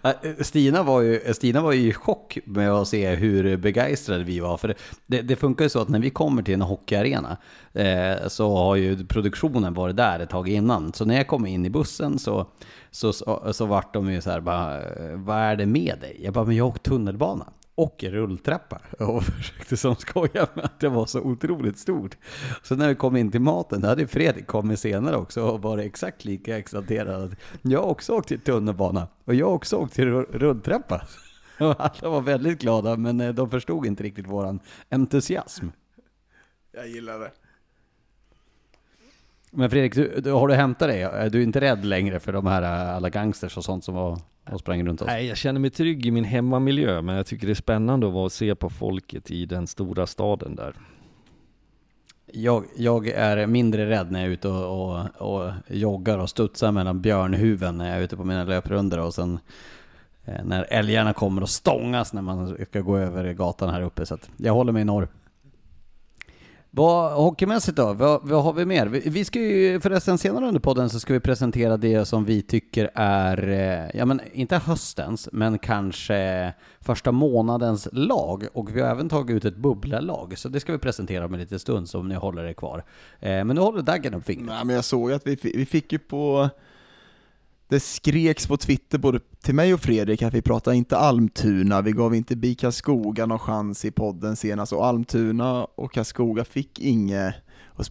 Eh, Stina var, ju, Stina var ju i chock med att se hur begeistrade vi var. För det, det, funkar ju så att när vi kommer till en hockeyarena eh, så har ju produktionen varit där ett tag innan. Så när jag kom in i bussen så, så, så, så vart de ju så här bara, eh, vad är det med dig? Jag bara, men jag har åkt tunnelbana. Och rulltrappa. Och försökte som skoja med att det var så otroligt stort. Så när vi kom in till maten, då hade Fredrik kommit senare också och varit exakt lika exalterad. Jag har också åkt till tunnelbana och jag har också åkt till rull- rulltrappa. Och alla var väldigt glada men eh, de förstod inte riktigt våran entusiasm. Jag gillar det. Men Fredrik, du, du, har du hämtat dig? Är du inte rädd längre för de här eh, alla gangsters och sånt som var och sprang runt oss? Nej, jag känner mig trygg i min hemmamiljö, men jag tycker det är spännande att vara och se på folket i den stora staden där. Jag, jag är mindre rädd när jag är ute och, och, och joggar och studsar mellan björnhuven när jag är ute på mina löprundor och sen eh, när älgarna kommer och stångas när man ska gå över gatan här uppe. Så att jag håller mig i norr. Vad, hockeymässigt då, vad, vad har vi mer? Vi, vi ska ju förresten senare under podden så ska vi presentera det som vi tycker är, eh, ja men inte höstens, men kanske första månadens lag. Och vi har även tagit ut ett bubblalag, så det ska vi presentera om en liten stund så om ni håller er kvar. Eh, men nu håller Daggen upp fingret. Nej men jag såg att vi, vi fick ju på det skreks på Twitter både till mig och Fredrik att vi pratade inte Almtuna, vi gav inte BIK Karlskoga någon chans i podden senast och Almtuna och Karlskoga fick inget och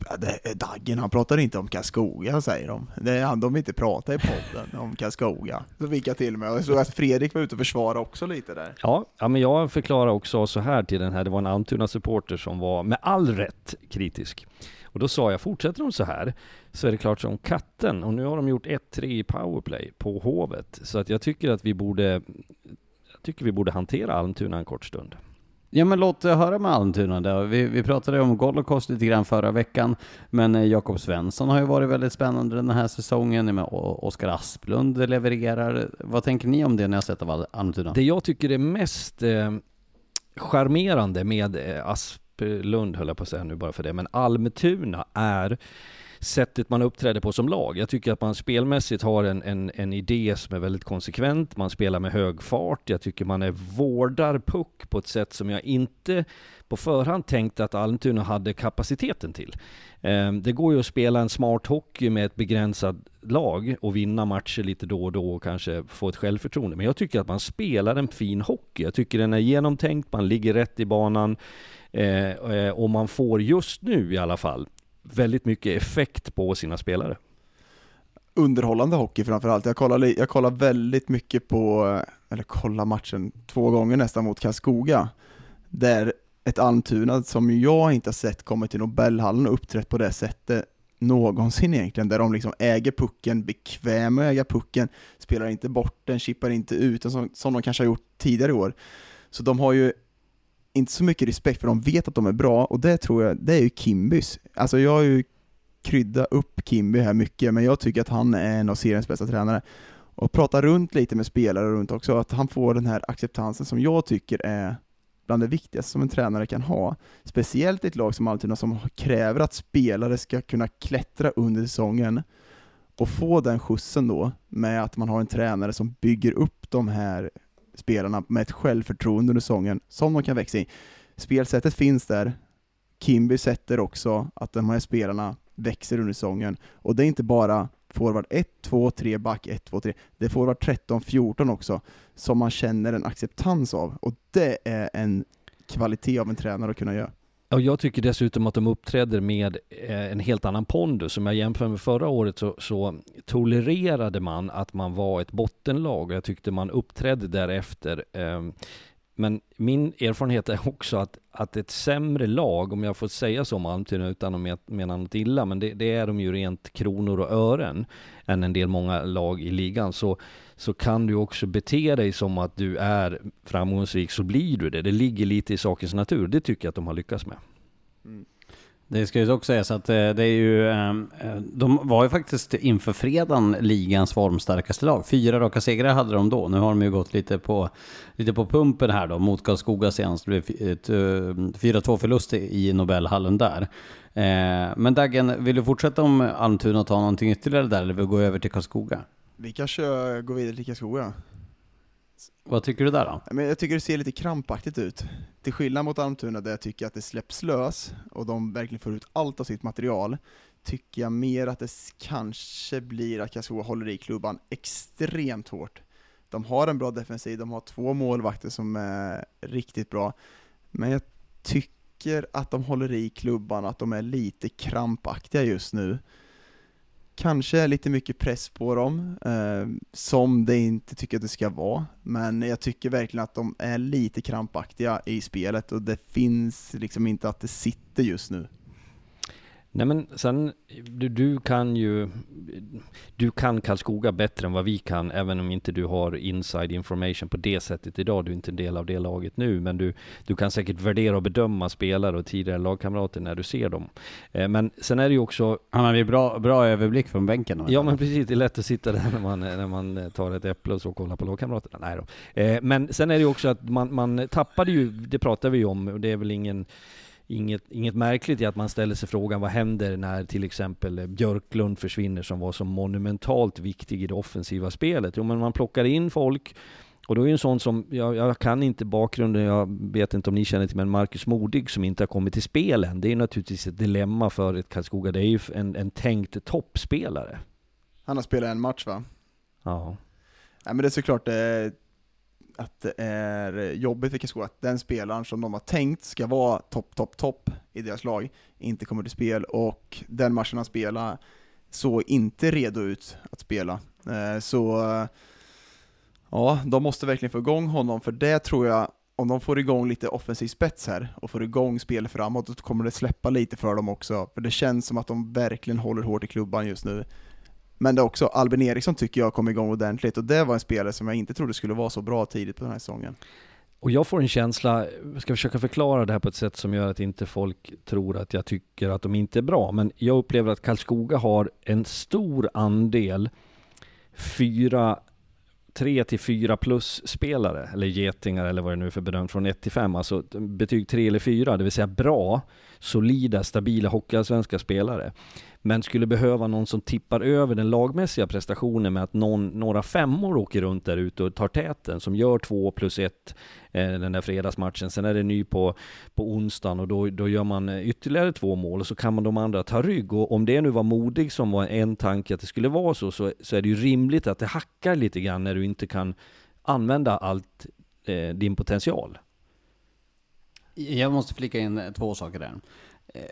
Daggen, han pratar inte om Karlskoga säger de. Det är han de vill inte prata i podden om Karlskoga. Så fick jag till mig och jag såg att Fredrik var ute och försvarade också lite där. Ja, ja men jag förklarar också så här till den här, det var en Almtuna-supporter som var med all rätt kritisk. Och då sa jag, fortsätter de så här så är det klart som katten. Och nu har de gjort 1-3 i powerplay på Hovet. Så att jag tycker att vi borde, jag tycker vi borde hantera Almtuna en kort stund. Ja men låt eh, höra med Almtuna då. Vi, vi pratade om Golokost lite grann förra veckan, men eh, Jakob Svensson har ju varit väldigt spännande den här säsongen. Oskar Asplund levererar. Vad tänker ni om det när jag sett av Al- Almtuna? Det jag tycker är mest eh, charmerande med eh, Asplund, höll jag på att säga nu bara för det, men Almtuna är sättet man uppträder på som lag. Jag tycker att man spelmässigt har en, en, en idé som är väldigt konsekvent. Man spelar med hög fart. Jag tycker man är vårdar puck på ett sätt som jag inte på förhand tänkte att Almtuna hade kapaciteten till. Ehm, det går ju att spela en smart hockey med ett begränsat lag och vinna matcher lite då och då och kanske få ett självförtroende. Men jag tycker att man spelar en fin hockey. Jag tycker den är genomtänkt, man ligger rätt i banan Eh, eh, och man får just nu i alla fall väldigt mycket effekt på sina spelare. underhållande hockey framförallt. Jag kollar, jag kollar väldigt mycket på, eller kollar matchen två gånger nästan mot Karlskoga, där ett Almtuna som jag inte har sett kommer till Nobelhallen och uppträtt på det sättet någonsin egentligen, där de liksom äger pucken, bekväm att äga pucken, spelar inte bort den, chippar inte ut den som, som de kanske har gjort tidigare i år. Så de har ju inte så mycket respekt för de vet att de är bra och det tror jag, det är ju Kimbys. Alltså jag har ju kryddat upp Kimby här mycket, men jag tycker att han är en av seriens bästa tränare. Och prata runt lite med spelare runt också, att han får den här acceptansen som jag tycker är bland det viktigaste som en tränare kan ha. Speciellt i ett lag som Almtuna som kräver att spelare ska kunna klättra under säsongen och få den skjutsen då med att man har en tränare som bygger upp de här spelarna med ett självförtroende under säsongen som de kan växa i. Spelsättet finns där, Kimby sätter också att de här spelarna växer under säsongen. Och det är inte bara forward 1, 2, 3, back 1, 2, 3. Det är forward 13, 14 också, som man känner en acceptans av. Och det är en kvalitet av en tränare att kunna göra. Och jag tycker dessutom att de uppträder med eh, en helt annan pondus. Om jag jämför med förra året så, så tolererade man att man var ett bottenlag och jag tyckte man uppträdde därefter. Ehm, men min erfarenhet är också att, att ett sämre lag, om jag får säga så om Almtuna utan att mena något illa, men det, det, är de ju rent kronor och ören än en del många lag i ligan, så, så kan du också bete dig som att du är framgångsrik, så blir du det. Det ligger lite i sakens natur. Det tycker jag att de har lyckats med. Mm. Det ska ju också sägas att eh, det är ju, ehm, eh, de var ju faktiskt inför fredagen ligans formstarkaste lag. Fyra raka segrar hade de då. Nu har de ju gått lite på, lite på pumpen här då mot Karlskoga senast. Det blev 4-2 eh, förlust i Nobelhallen där. Men Daggen, vill du fortsätta om Almtuna och ta någonting ytterligare där eller vill du gå över till Karlskoga? Vi kanske går vidare till Karlskoga. Vad tycker du där då? Men jag tycker det ser lite krampaktigt ut. Till skillnad mot Almtuna där jag tycker att det släpps lös och de verkligen får ut allt av sitt material, tycker jag mer att det kanske blir att Karlskoga håller i klubban extremt hårt. De har en bra defensiv, de har två målvakter som är riktigt bra, men jag tycker att de håller i klubban, att de är lite krampaktiga just nu kanske är lite mycket press på dem, eh, som det inte tycker att det ska vara, men jag tycker verkligen att de är lite krampaktiga i spelet och det finns liksom inte att det sitter just nu. Nej men sen, du, du, kan ju, du kan Karlskoga bättre än vad vi kan, även om inte du har inside information på det sättet idag. Du är inte en del av det laget nu, men du, du kan säkert värdera och bedöma spelare och tidigare lagkamrater när du ser dem. Eh, men sen är det ju också... Han har ju bra, bra överblick från bänken. Ja men precis, det är lätt att sitta där när man, när man tar ett äpple och så kollar på lagkamraterna. Nej då. Eh, men sen är det ju också att man, man tappade ju, det pratar vi ju om, och det är väl ingen inget, inget märkligt i att man ställer sig frågan vad händer när till exempel Björklund försvinner som var så monumentalt viktig i det offensiva spelet? Jo men man plockar in folk och då är ju en sån som, jag, jag, kan inte bakgrunden, jag vet inte om ni känner till, men Marcus Modig som inte har kommit till spel än. Det är naturligtvis ett dilemma för ett Karlskoga. Det är ju en, en tänkt toppspelare. Han har spelat en match va? Ja. Nej men det är såklart, eh, att det är jobbigt för skor att den spelaren som de har tänkt ska vara topp, topp, topp i deras lag inte kommer till spel och den matchen han spelar såg inte redo ut att spela. Eh, så eh, ja, de måste verkligen få igång honom för det tror jag om de får igång lite offensiv spets här och får igång spel framåt, då kommer det släppa lite för dem också. För det känns som att de verkligen håller hårt i klubban just nu. Men det är också Albin Eriksson tycker jag kom igång ordentligt och det var en spelare som jag inte trodde skulle vara så bra tidigt på den här säsongen. Och jag får en känsla, jag ska försöka förklara det här på ett sätt som gör att inte folk tror att jag tycker att de inte är bra, men jag upplever att Karlskoga har en stor andel fyra 3 till 4 plus spelare, eller getingar eller vad det nu är för bedömt, från 1 till 5, alltså betyg 3 eller 4, det vill säga bra, solida, stabila hockeyallsvenska spelare men skulle behöva någon som tippar över den lagmässiga prestationen med att någon, några femmor åker runt där ute och tar täten, som gör två plus ett eh, den där fredagsmatchen. Sen är det ny på, på onsdagen och då, då gör man eh, ytterligare två mål och så kan man de andra ta rygg. Och om det nu var modig som var en tanke att det skulle vara så, så, så är det ju rimligt att det hackar lite grann när du inte kan använda allt eh, din potential. Jag måste flika in två saker där.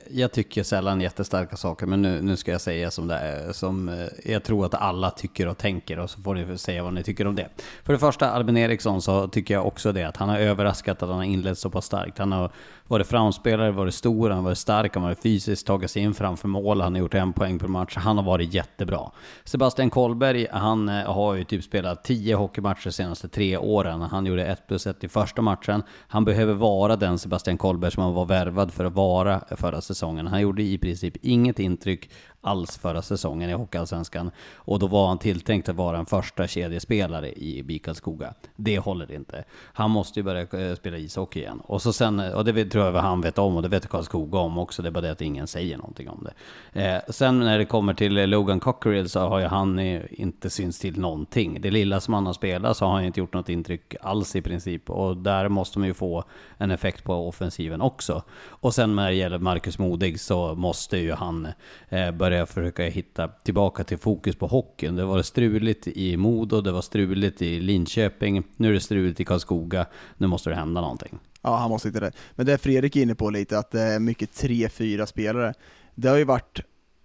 Jag tycker sällan jättestarka saker, men nu, nu ska jag säga som det är, som eh, jag tror att alla tycker och tänker och så får ni säga vad ni tycker om det. För det första, Albin Eriksson, så tycker jag också det, att han har överraskat att han har inlett så pass starkt. Han har varit framspelare, varit stor, han har varit stark, han har varit fysiskt, tagit sig in framför mål, han har gjort en poäng per match, han har varit jättebra. Sebastian Kollberg, han eh, har ju typ spelat 10 hockeymatcher de senaste tre åren. Han gjorde 1 plus 1 i första matchen. Han behöver vara den Sebastian Kollberg som han var värvad för att vara förra säsongen. Han gjorde i princip inget intryck alls förra säsongen i Hockeyallsvenskan. Och då var han tilltänkt att vara en första kedjespelare i BIK Karlskoga. Det håller inte. Han måste ju börja eh, spela ishockey igen. Och, så sen, och det tror jag han vet om och det vet Karlskoga om också. Det är bara det att ingen säger någonting om det. Eh, sen när det kommer till eh, Logan Cockerill så har ju han eh, inte synts till någonting. Det lilla som han har spelat så har han inte gjort något intryck alls i princip. Och där måste man ju få en effekt på offensiven också. Och sen när det gäller Marcus Modig så måste ju han eh, börja börja försöka hitta tillbaka till fokus på hockeyn. Det var struligt i Modo, det var struligt i Linköping, nu är det struligt i Karlskoga. Nu måste det hända någonting. Ja, han måste hitta det. Men det är Fredrik är inne på lite, att det är mycket 3-4 spelare. Det har ju varit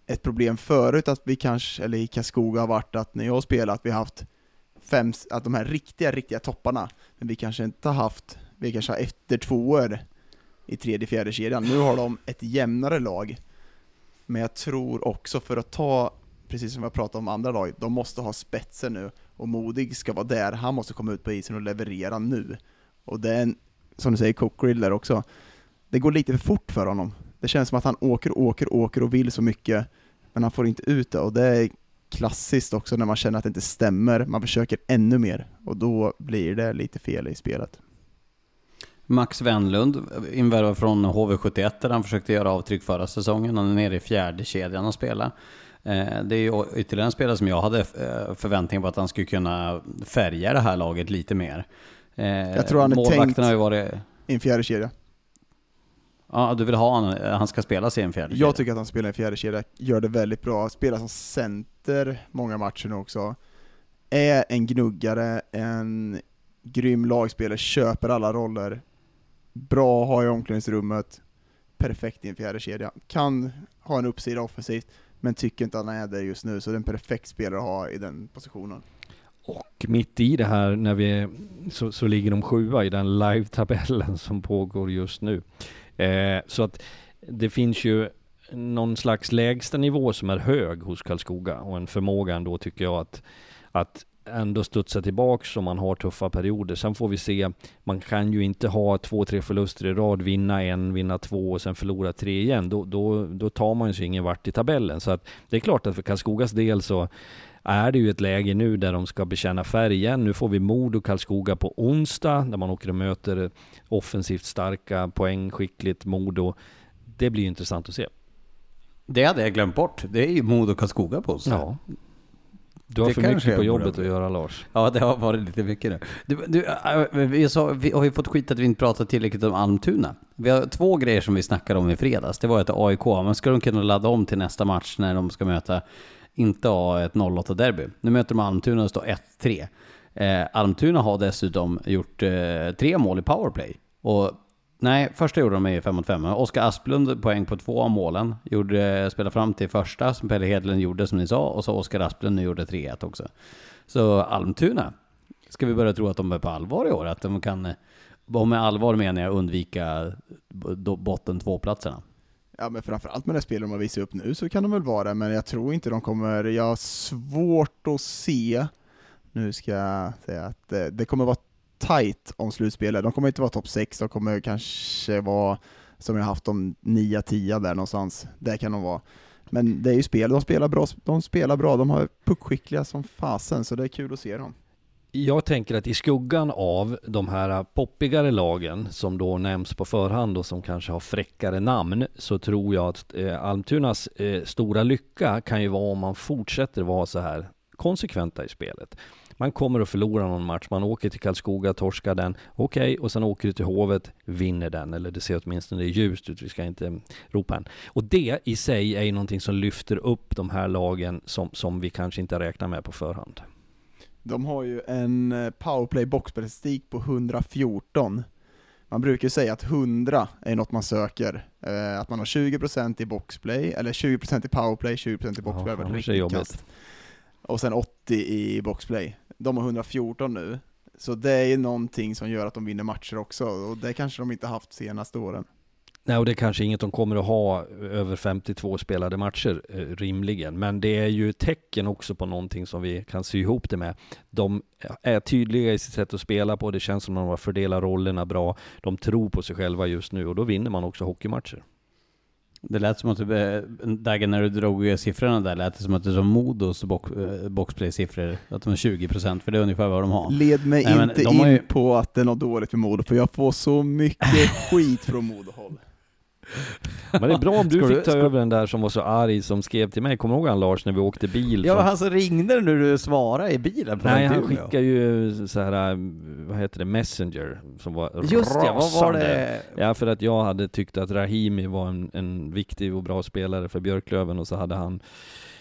ett problem förut att vi kanske, eller i Karlskoga har varit att när jag har spelat, vi har haft fem, att de här riktiga, riktiga topparna, men vi kanske inte har haft, vi kanske har efter två år i tredje, fjärde kedjan. Nu har de ett jämnare lag, men jag tror också för att ta, precis som jag pratade om andra lag, de måste ha spetsen nu, och Modig ska vara där, han måste komma ut på isen och leverera nu. Och det är en, som du säger, Coke där också, det går lite för fort för honom. Det känns som att han åker, åker, åker och vill så mycket, men han får inte ut det, och det är klassiskt också när man känner att det inte stämmer, man försöker ännu mer, och då blir det lite fel i spelet. Max Wendlund, invärvad från HV71 där han försökte göra avtryck förra säsongen. Han är nere i fjärde kedjan och spela. Eh, det är ju ytterligare en spelare som jag hade eh, förväntningar på att han skulle kunna färga det här laget lite mer. Eh, jag tror han är tänkt har ju varit... i en fjärde kedja. Ja, du vill ha honom, han ska spela sig i en fjärde kedja? Jag tycker att han spelar i en fjärde kedja, gör det väldigt bra, spelar som center många matcher nu också. Är en gnuggare, en grym lagspelare, köper alla roller, bra att ha i omklädningsrummet, perfekt i en fjärde kedja. Kan ha en uppsida offensivt, men tycker inte att han är det just nu, så det är en perfekt spelare att ha i den positionen. Och mitt i det här när vi, så, så ligger de sjua i den live-tabellen som pågår just nu. Eh, så att det finns ju någon slags lägsta nivå som är hög hos Karlskoga och en förmåga ändå tycker jag att, att ändå studsa tillbaks om man har tuffa perioder. Sen får vi se, man kan ju inte ha två, tre förluster i rad, vinna en, vinna två och sen förlora tre igen. Då, då, då tar man ju sig ingen vart i tabellen. Så att det är klart att för Karlskogas del så är det ju ett läge nu där de ska bekänna färg igen. Nu får vi Modo Karlskoga på onsdag, där man åker och möter offensivt starka, poängskickligt Modo. Det blir ju intressant att se. Det hade jag glömt bort. Det är ju Modo Karlskoga på onsdag. Ja. Du har det för mycket på jobbet att göra Lars. Ja, det har varit lite mycket nu. Du, du, äh, vi, sa, vi har ju fått skit att vi inte pratat tillräckligt om Almtuna. Vi har två grejer som vi snackade om i fredags. Det var att AIK, men ska de kunna ladda om till nästa match när de ska möta, inte ha ett 08-derby. Nu möter de Almtuna och står 1-3. Eh, Almtuna har dessutom gjort eh, tre mål i powerplay. Och Nej, första gjorde de i 5 mot 5. Oskar Asplund poäng på två av målen. Gjorde, spelade fram till första som Pelle Hedlund gjorde som ni sa. Och så Oskar Asplund nu gjorde 3-1 också. Så Almtuna, ska vi börja tro att de är på allvar i år? Att de kan, och med allvar menar jag undvika botten två-platserna. Ja men framförallt med det spel de har visat upp nu så kan de väl vara det, men jag tror inte de kommer, jag har svårt att se, nu ska jag säga att eh, det kommer vara tight om slutspelet. De kommer inte vara topp 6, de kommer kanske vara som jag haft dem 9-10 där någonstans. Där kan de vara. Men det är ju spel, de spelar bra, de spelar bra, de har puckskickliga som fasen, så det är kul att se dem. Jag tänker att i skuggan av de här poppigare lagen som då nämns på förhand och som kanske har fräckare namn så tror jag att eh, Almtunas eh, stora lycka kan ju vara om man fortsätter vara så här konsekventa i spelet man kommer att förlora någon match. Man åker till Karlskoga, torskar den, okej, okay, och sen åker du till Hovet, vinner den, eller det ser åtminstone ljust ut, vi ska inte ropa än. Och det i sig är ju någonting som lyfter upp de här lagen som, som vi kanske inte räknar med på förhand. De har ju en eh, powerplay boxstatistik på 114. Man brukar säga att 100 är något man söker, eh, att man har 20% i boxplay, eller 20% i powerplay, 20% i boxplay, ja, det riktigt kast. Och sen 80 i boxplay. De har 114 nu, så det är ju någonting som gör att de vinner matcher också, och det kanske de inte haft senaste åren. Nej, och det är kanske inget de kommer att ha eh, över 52 spelade matcher, eh, rimligen. Men det är ju tecken också på någonting som vi kan sy ihop det med. De är tydliga i sitt sätt att spela på, det känns som att de har fördelat rollerna bra. De tror på sig själva just nu och då vinner man också hockeymatcher. Det lät som att du, eh, Dagen när du drog siffrorna där, lät det som att det som Modos box, eh, boxplay-siffror, att de är 20% för det är ungefär vad de har. Led mig Nej, inte in ju... på att det är något dåligt med Modo, för jag får så mycket skit från Modo-håll. Men det är bra om du Ska fick ta ska- över den där som var så arg som skrev till mig. Kommer du ihåg han Lars när vi åkte bil? Ja, från- han som ringde när du svarade i bilen på Nej, han skickar ju så här, vad heter det, Messenger, som var Just det, vad var rasande. det? Ja, för att jag hade tyckt att Rahimi var en, en viktig och bra spelare för Björklöven och så hade han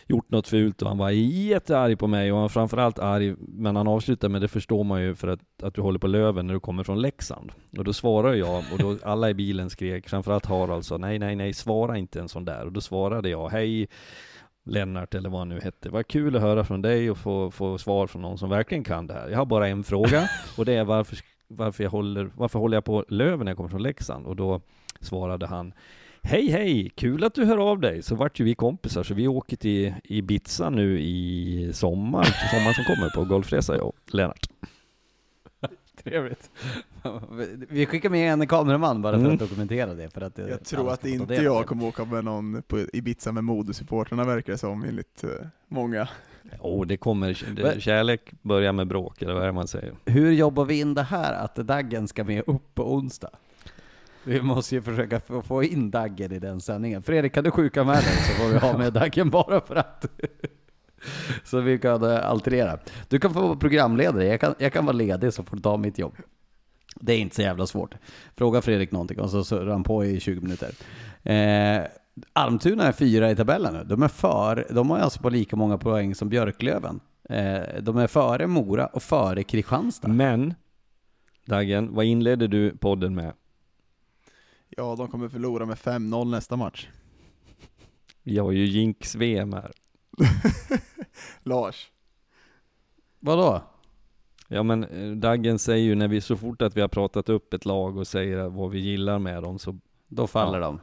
gjort något fult och han var jättearg på mig och han var framförallt arg, men han avslutade med det förstår man ju för att, att du håller på Löven när du kommer från Leksand. Och då svarade jag, och då alla i bilen skrek, framförallt Harald sa nej, nej, nej, svara inte en sån där. Och då svarade jag, hej Lennart eller vad han nu hette. Vad kul att höra från dig och få, få svar från någon som verkligen kan det här. Jag har bara en fråga och det är varför, varför, jag håller, varför håller jag på Löven när jag kommer från Leksand? Och då svarade han Hej hej, kul att du hör av dig. Så vart ju vi kompisar, så vi åker till Ibiza nu i sommar, sommaren som kommer på golfresa jag och Lennart. Trevligt. Vi skickar med en kameraman bara för Mm. att dokumentera det. För att Jag tror att inte jag det. kommer åka med någon på Ibiza med modesupportrarna verkar det som enligt eh, många. Åh, det kommer, det, kärlek börjar med bråk, eller vad är det man säger? Hur jobbar vi in det här att Daggen ska med upp på onsdag? Vi måste ju försöka få- in Daggen i den sändningen. Fredrik, kan du sjuka med dig så får vi ha med Daggen bara för att. så vi kan eh, alternera. Du kan få vara programledare, jag kan, jag kan vara ledig så får du ta mitt jobb. Det är inte så jävla svårt. Fråga Fredrik någonting och så surrar han på i 20 minuter. Eh, Almtuna är fyra i tabellen nu. De är för, de har alltså på lika många poäng som Björklöven. Eh, de är före Mora och före Kristianstad. Men, Dagen, vad inledde du podden med? Ja, de kommer förlora med 5-0 nästa match. Vi har ju Jinx-VM här. Lars. Vadå? Ja men eh, Daggen säger ju när vi, så fort att vi har pratat upp ett lag och säger vad vi gillar med dem så Då faller Ja. de.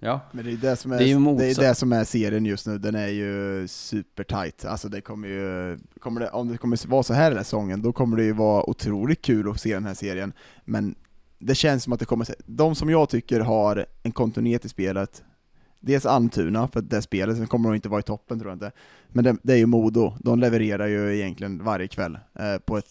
Ja. Men det är det som är, Det är ju det, är det som är serien just nu, den är ju super tight. Alltså det kommer ju, kommer det, om det kommer vara så här den här säsongen, då kommer det ju vara otroligt kul att se den här serien. Men det känns som att det kommer, de som jag tycker har en kontinuitet i spelet, dels Almtuna, för det spelet, sen kommer de inte vara i toppen tror jag inte. Men det, det är ju Modo, de levererar ju egentligen varje kväll eh, på ett,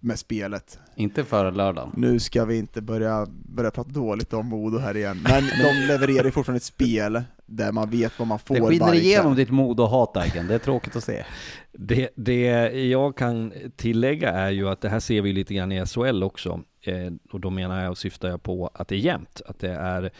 med spelet. Inte före lördagen. Nu ska vi inte börja, börja prata dåligt om Modo här igen, men de levererar ju fortfarande ett spel där man vet vad man får Det skiner igenom ditt mod och hat Daggen. Det är tråkigt att se. Det, det jag kan tillägga är ju att det här ser vi lite grann i SHL också. Eh, och då menar jag och syftar jag på att det är jämnt. Att det är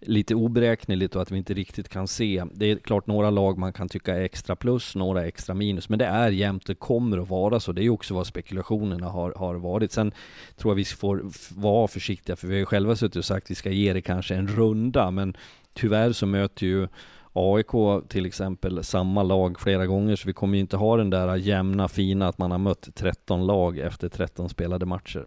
lite oberäkneligt och att vi inte riktigt kan se. Det är klart några lag man kan tycka är extra plus, några extra minus. Men det är jämnt, det kommer att vara så. Det är också vad spekulationerna har, har varit. Sen tror jag vi får vara försiktiga, för vi har ju själva suttit och sagt att vi ska ge det kanske en runda. Men tyvärr så möter ju AIK till exempel samma lag flera gånger, så vi kommer ju inte ha den där jämna fina att man har mött 13 lag efter 13 spelade matcher.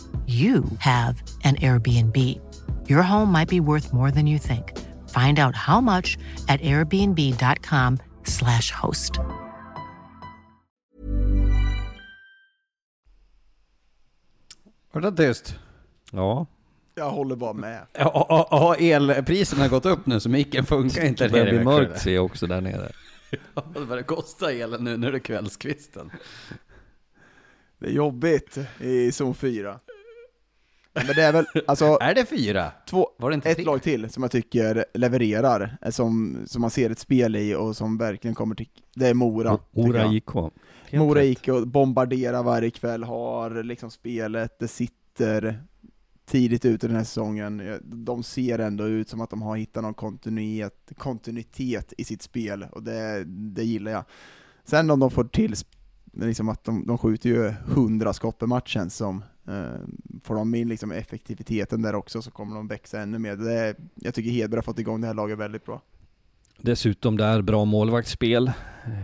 you have an Airbnb. Your home might be worth more than you think. Find out how much at airbnb.com/slash host. Var det tyst? Ja, Jag håller bara med. Ja, elpriserna har gått upp nu så micken funkar inte. det börjar bli mörkt ser jag också där nere. Ja, det börjar kosta elen nu när det är kvällskvisten. Det är jobbigt i zon 4. Men det är väl, alltså, Är det fyra? två, Var det inte ett tre? lag till som jag tycker levererar, eh, som, som man ser ett spel i och som verkligen kommer till, det är Mora. Mora. IK. Mora och bombarderar varje kväll, har liksom spelet, det sitter tidigt ut i den här säsongen. De ser ändå ut som att de har hittat någon kontinuitet, kontinuitet i sitt spel, och det, det gillar jag. Sen om de får till, liksom att de, de skjuter ju 100 skott per match känns som, eh, Eh, får de in liksom effektiviteten där också så kommer de växa ännu mer. Det är, jag tycker Hedberg har fått igång det här laget väldigt bra. Dessutom där bra målvaktsspel. Eh,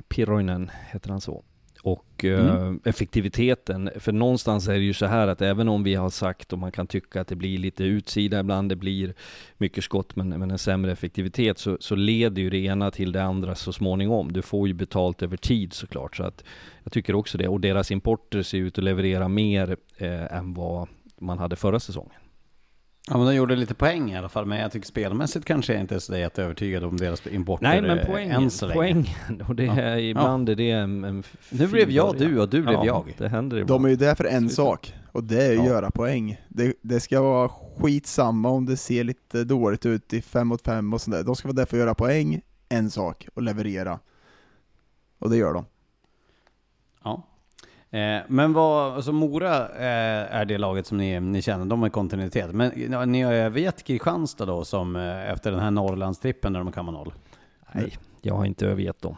Piroinen heter han så och eh, effektiviteten. För någonstans är det ju så här att även om vi har sagt och man kan tycka att det blir lite utsida ibland, det blir mycket skott men, men en sämre effektivitet, så, så leder ju det ena till det andra så småningom. Du får ju betalt över tid såklart, så att jag tycker också det. Och deras importer ser ut att leverera mer eh, än vad man hade förra säsongen. Ja men de gjorde lite poäng i alla fall, men jag tycker spelmässigt kanske jag inte är så jätteövertygad om deras importer Nej men poängen, än så länge. poängen, och det är, ibland är det en, en Nu blev jag början. du och du blev ja, jag. det händer ibland. De är ju där för en sak, och det är att Ja. göra poäng. Det, det ska vara skitsamma om det ser lite dåligt ut i fem mot fem och sådär. De ska vara där för att göra poäng, en sak, och leverera. Och det gör de. Ja. Eh, men vad, alltså Mora eh, är det laget som ni, ni känner, de har kontinuitet. Men ja, ni har övergett Kristianstad då som eh, efter den här Norrlandstrippen när de kammar noll? Nej, jag har inte övergett dem.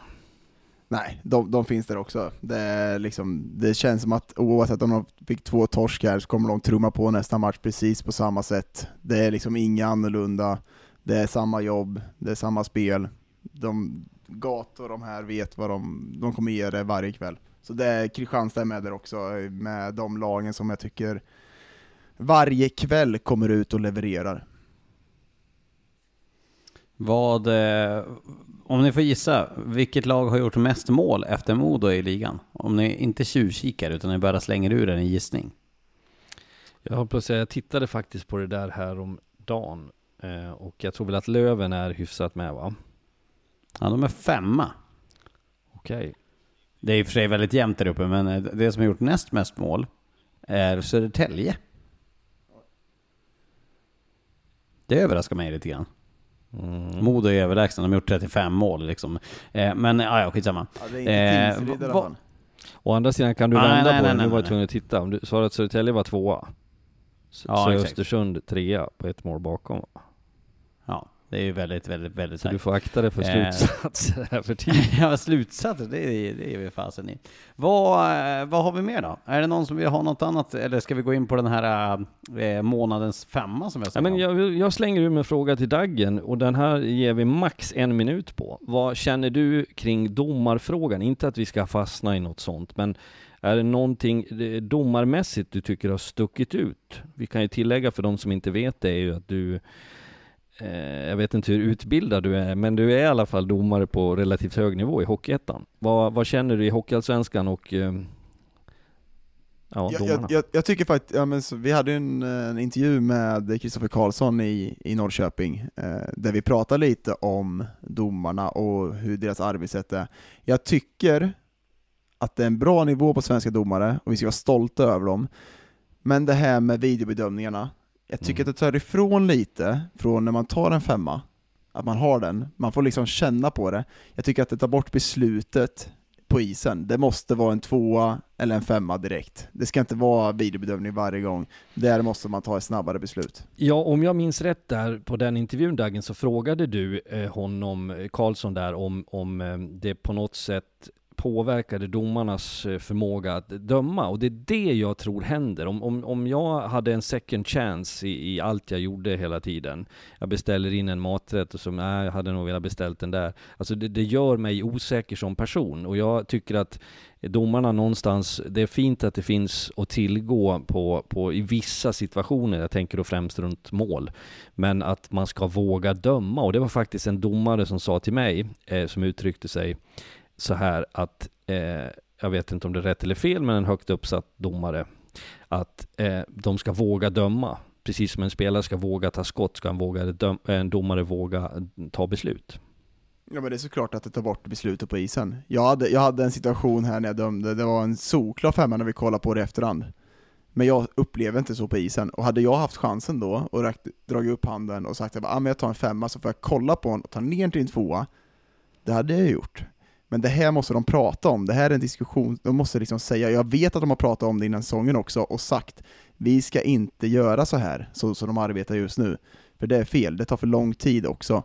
Nej, de, de finns där också. Det, är liksom, det känns som att oavsett om de fick två torsk här så kommer de trumma på nästa match precis på samma sätt. Det är liksom inga annorlunda. Det är samma jobb, det är samma spel. De Gat och de här vet vad de, de kommer ge det varje kväll. Så det är Kristianstad med där också, med de lagen som jag tycker varje kväll kommer ut och levererar. Vad, eh, om ni får gissa, vilket lag har gjort mest mål efter Modo i ligan? Om ni inte tjuvkikar utan ni bara slänger ur en gissning. Jag höll på att säga, jag tittade faktiskt på det där här om dagen eh, och jag tror väl att Löven är hyfsat med va? Ja, de är femma. Okej. Det är i och för sig väldigt jämnt där uppe, men eh, det som har gjort näst mest mål är Södertälje. Det överraskar mig lite grann. Mm. Modo är överlägsna, de har gjort 35 mål liksom. Eh, men ja, ja, skitsamma. Ja, det är inte Eh, Tingsryd i alla vad- fall. Å andra sidan kan du Ah, vända nej, på nej, det, nu nej, var jag tvungen att titta. Om du sa att Södertälje var tvåa, så, Ja, så är exakt. Östersund trea på ett mål bakom. Ja, det är ju väldigt, väldigt, väldigt Så du tajt. får akta dig för Eh. slutsatser här för tiden. ja, slutsatser, det är, det är vi fasen i. Vad, eh, vad har vi mer då? Är det någon som vill ha något annat, eller ska vi gå in på den här eh, månadens femma som jag Ja, men jag, jag slänger ur en fråga till Daggen och den här ger vi max en minut på. Vad känner du kring domarfrågan? Inte att vi ska fastna i något sånt, men är det någonting domarmässigt du tycker har stuckit ut? Vi kan ju tillägga för de som inte vet det är ju att du jag vet inte hur utbildad du är, men du är i alla fall domare på relativt hög nivå i Hockeyettan. Vad, vad känner du i Hockeyallsvenskan och eh, ja, Jag, domarna? jag, jag, tycker faktiskt, ja, men så, vi hade en, en intervju med Kristoffer Karlsson i, i Norrköping, eh, där vi pratade lite om domarna och hur deras arbetssätt är. Jag tycker att det är en bra nivå på svenska domare, och vi ska vara stolta över dem. Men det här med videobedömningarna, jag tycker Mm. att det tar ifrån lite från när man tar en femma, att man har den, man får liksom känna på det. Jag tycker att det tar bort beslutet på isen. Det måste vara en tvåa eller en femma direkt. Det ska inte vara videobedömning varje gång. Där måste man ta ett snabbare beslut. Ja, om jag minns rätt där på den intervjun Dagen så frågade du eh, honom, eh, Karlsson där, om, om eh, det på något sätt påverkade domarnas eh, förmåga att döma. Och det är det jag tror händer. Om, om, om jag hade en second chance i, i allt jag gjorde hela tiden. Jag beställer in en maträtt och så, nej, jag hade nog velat beställt den där. Alltså det, det gör mig osäker som person. Och jag tycker att domarna någonstans, det är fint att det finns att tillgå på, på, i vissa situationer, jag tänker då främst runt mål, men att man ska våga döma. Och det var faktiskt en domare som sa till mig, eh, som uttryckte sig så här att, eh, jag vet inte om det är rätt eller fel, men en högt uppsatt domare, att eh, de ska våga döma. Precis som en spelare ska våga ta skott, ska en, våga en domare våga ta beslut. Ja men det är såklart att det tar bort beslutet på isen. Jag hade, jag hade en situation här när jag dömde, det var en solklar femma när vi kollade på det i efterhand. Men jag upplever inte så på isen, och hade jag haft chansen då och räckt, dragit upp handen och sagt att ah, men jag tar en femma så får jag kolla på den och ta ner till en tvåa, det hade jag gjort. Men det här måste de prata om, det här är en diskussion, de måste liksom säga, jag vet att de har pratat om det innan säsongen också och sagt vi ska inte göra så här, så som de arbetar just nu. För det är fel, det tar för lång tid också.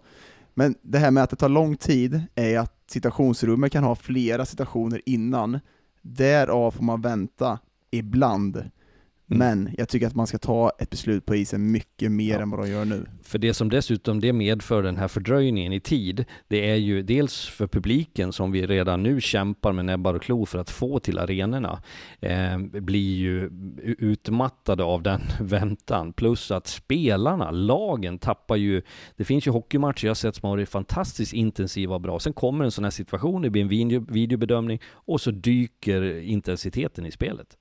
Men det här med att det tar lång tid är att situationsrummet kan ha flera situationer innan, därav får man vänta ibland. Men jag tycker att man ska ta ett beslut på isen mycket mer Ja. än vad de gör nu. För det som dessutom det medför den här fördröjningen i tid, det är ju dels för publiken som vi redan nu kämpar med näbbar och klor för att få till arenorna, eh, blir ju utmattade av den väntan. Plus att spelarna, lagen tappar ju, det finns ju hockeymatcher jag sett som har varit fantastiskt intensiva och bra. Sen kommer en sån här situation, det blir en video, videobedömning och så dyker intensiteten i spelet.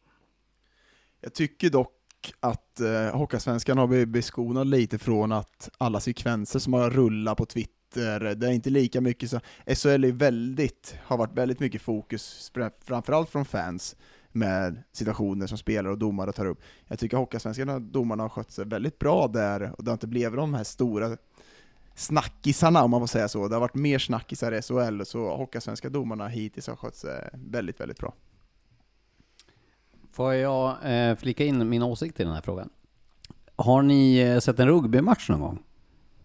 Jag tycker dock att eh, Hockeyallsvenskan har blivit beskonad lite från att alla sekvenser som har rullat på Twitter, det är inte lika mycket så, SHL är väldigt, har varit väldigt mycket fokus, framförallt från fans, med situationer som spelare och domare tar upp. Jag tycker Hockeyallsvenskan, domarna har skött sig väldigt bra där, och det har inte blivit de här stora snackisarna om man får säga så. Det har varit mer snackisar i SHL, så Hockeysvenska domarna hittills har skött sig väldigt, väldigt bra. Får jag eh, flika in min åsikt i den här frågan? Har ni eh, sett en rugbymatch någon gång?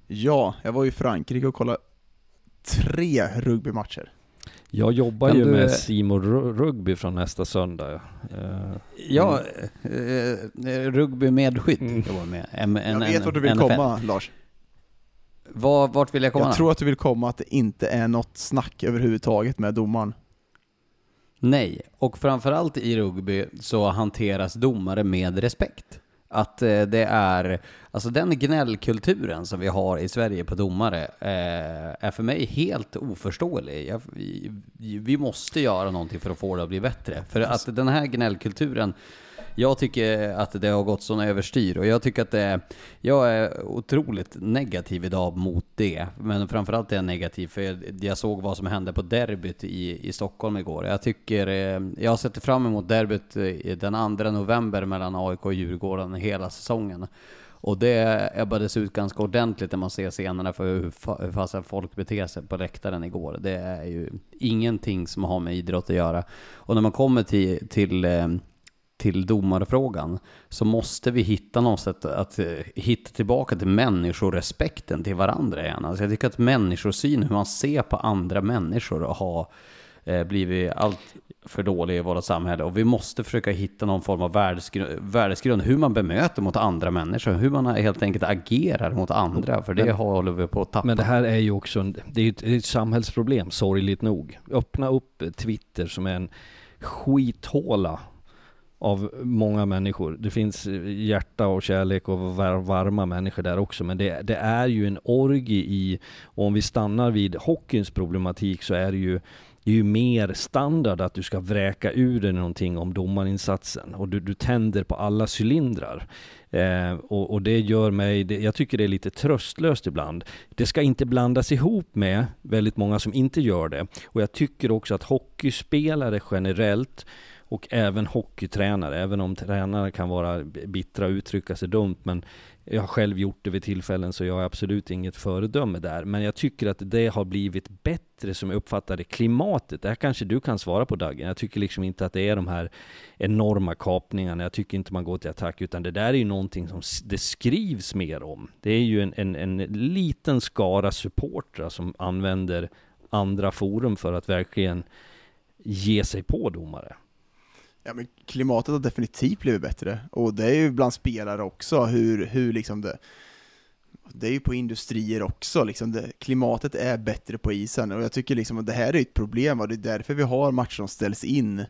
Ja, jag var i Frankrike och kollade tre rugbymatcher. Jag jobbar Kan ju du- med Simon Rugby från nästa söndag. Eh, Ja, eh, rugby med skydd. Mm. Jag var med. En, jag vet vart du vill NFL. komma, Lars. Var, vart vill jag komma? Jag tror att du vill komma att det inte är något snack överhuvudtaget med domaren. Nej, och framförallt i rugby så hanteras domare med respekt. Att eh, det är, alltså den gnällkulturen som vi har i Sverige på domare eh, är för mig helt oförståelig. Jag, vi, vi måste göra någonting för att få det att bli bättre. För att den här gnällkulturen, jag tycker att det har gått sån överstyr och jag tycker att det, jag är otroligt negativ idag mot det. Men framförallt är jag negativ för jag, jag såg vad som hände på derbyt i, i Stockholm igår. Jag tycker, eh, jag har sett fram emot derbyt eh, den 2 november mellan AIK och Djurgården hela säsongen. Och det ebbades ut ganska ordentligt när man ser scenerna för hur, fa- hur fasen folk beter sig på läktaren igår. Det är ju ingenting som har med idrott att göra. Och när man kommer till, till eh, till domarfrågan så måste vi hitta något sätt att eh, hitta tillbaka till människorespekten till varandra igen. Alltså jag tycker att människosyn, hur man ser på andra människor har eh, blivit allt för dålig i vårt samhälle och vi måste försöka hitta någon form av värdesgrund, värdesgrund hur man bemöter mot andra människor, hur man helt enkelt agerar mot andra, för det Men- håller vi på att tappa. Men det här är ju också en, det är ett, ett samhällsproblem, sorgligt nog. Öppna upp Twitter som är en skithåla av många människor. Det finns eh, hjärta och kärlek och var, varma människor där också, men det, det är ju en orgie i, och om vi stannar vid hockeyns problematik så är det ju det är ju mer standard att du ska vräka ur dig någonting om domarinsatsen och du, du tänder på alla cylindrar. Eh, och, och det gör mig, det, jag tycker det är lite tröstlöst ibland. Det ska inte blandas ihop med väldigt många som inte gör det. Och jag tycker också att hockeyspelare generellt och även hockeytränare, även om tränare kan vara bittra och uttrycka sig dumt, men jag har själv gjort det vid tillfällen så jag är absolut inget föredöme där. Men jag tycker att det har blivit bättre som jag uppfattar det, klimatet. Det här kanske du kan svara på Dagen. Jag tycker liksom inte att det är de här enorma kapningarna. Jag tycker inte man går till attack, utan det där är ju någonting som det skrivs mer om. Det är ju en, en, en liten skara supportrar som använder andra forum för att verkligen ge sig på domare. Ja, men klimatet har definitivt blivit bättre, och det är ju bland spelare också, hur, hur liksom det det är ju på industrier också, liksom det, klimatet är bättre på isen, och jag tycker liksom att det här är ett problem, och det är därför vi har matcher som ställs in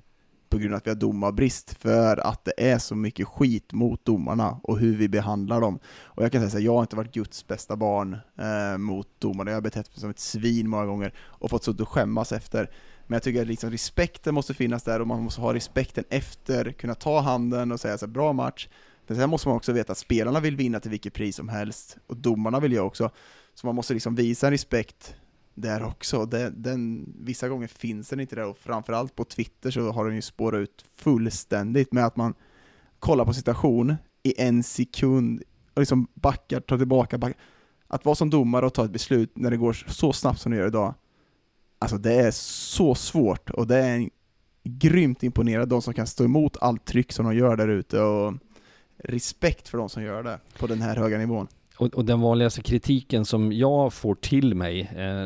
på grund av att vi har domarbrist, för att det är så mycket skit mot domarna och hur vi behandlar dem. Och jag kan säga så här, jag har inte varit Guds bästa barn eh, mot domarna, jag har betett mig som ett svin många gånger och fått sitta och skämmas efter. Men jag tycker att liksom respekten måste finnas där och man måste ha respekten efter, kunna ta handen och säga så här, bra match. Men sen måste man också veta att spelarna vill vinna till vilket pris som helst, och domarna vill jag också. Så man måste liksom visa en respekt där också. Den, den, vissa gånger finns den inte där, och framförallt på Twitter så har den ju spårat ut fullständigt med att man kollar på situation i en sekund och liksom backar, tar tillbaka, backar. Att vara som domare och ta ett beslut när det går så snabbt som det gör idag, alltså det är så svårt och det är en grymt imponerad de som kan stå emot allt tryck som de gör där ute och respekt för de som gör det på den här höga nivån. och, och den vanligaste kritiken som jag får till mig eh,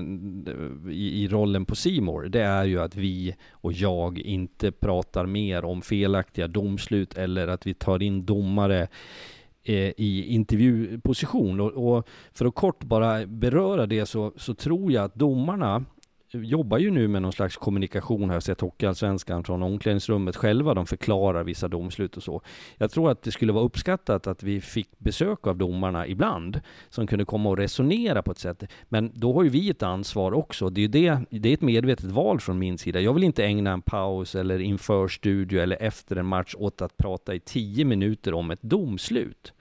i, i rollen på Simor, det är ju att vi och jag inte pratar mer om felaktiga domslut eller att vi tar in domare eh, i intervjuposition. Och, och, för att kort bara beröra det så, så tror jag att domarna jobbar ju nu med någon slags kommunikation, har jag sett Hockeyallsvenskan från omklädningsrummet själva, de förklarar vissa domslut och så. Jag tror att det skulle vara uppskattat att vi fick besök av domarna ibland, som kunde komma och resonera på ett sätt. Men då har ju vi ett ansvar också. Det är, det, det är ett medvetet val från min sida. Jag vill inte ägna en paus eller inför studio eller efter en match åt att prata i tio minuter om ett domslut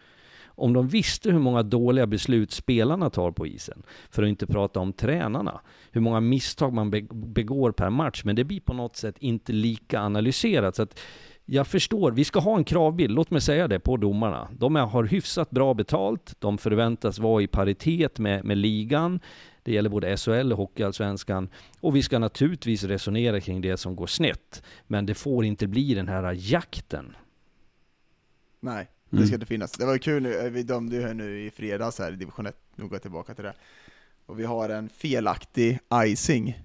om de visste hur många dåliga beslut spelarna tar på isen, för att inte prata om tränarna, hur många misstag man begår per match, men det blir på något sätt inte lika analyserat. Så att jag förstår, vi ska ha en kravbild, låt mig säga det, på domarna. De har hyfsat bra betalt, de förväntas vara i paritet med, med ligan. Det gäller både SHL och Hockeyallsvenskan. Och vi ska naturligtvis resonera kring det som går snett. Men det får inte bli den här jakten. Nej, det ska mm. inte finnas. Det var kul nu, vi dömde ju här nu i fredags här i division 1, nu går jag tillbaka till det. Och vi har en felaktig icing.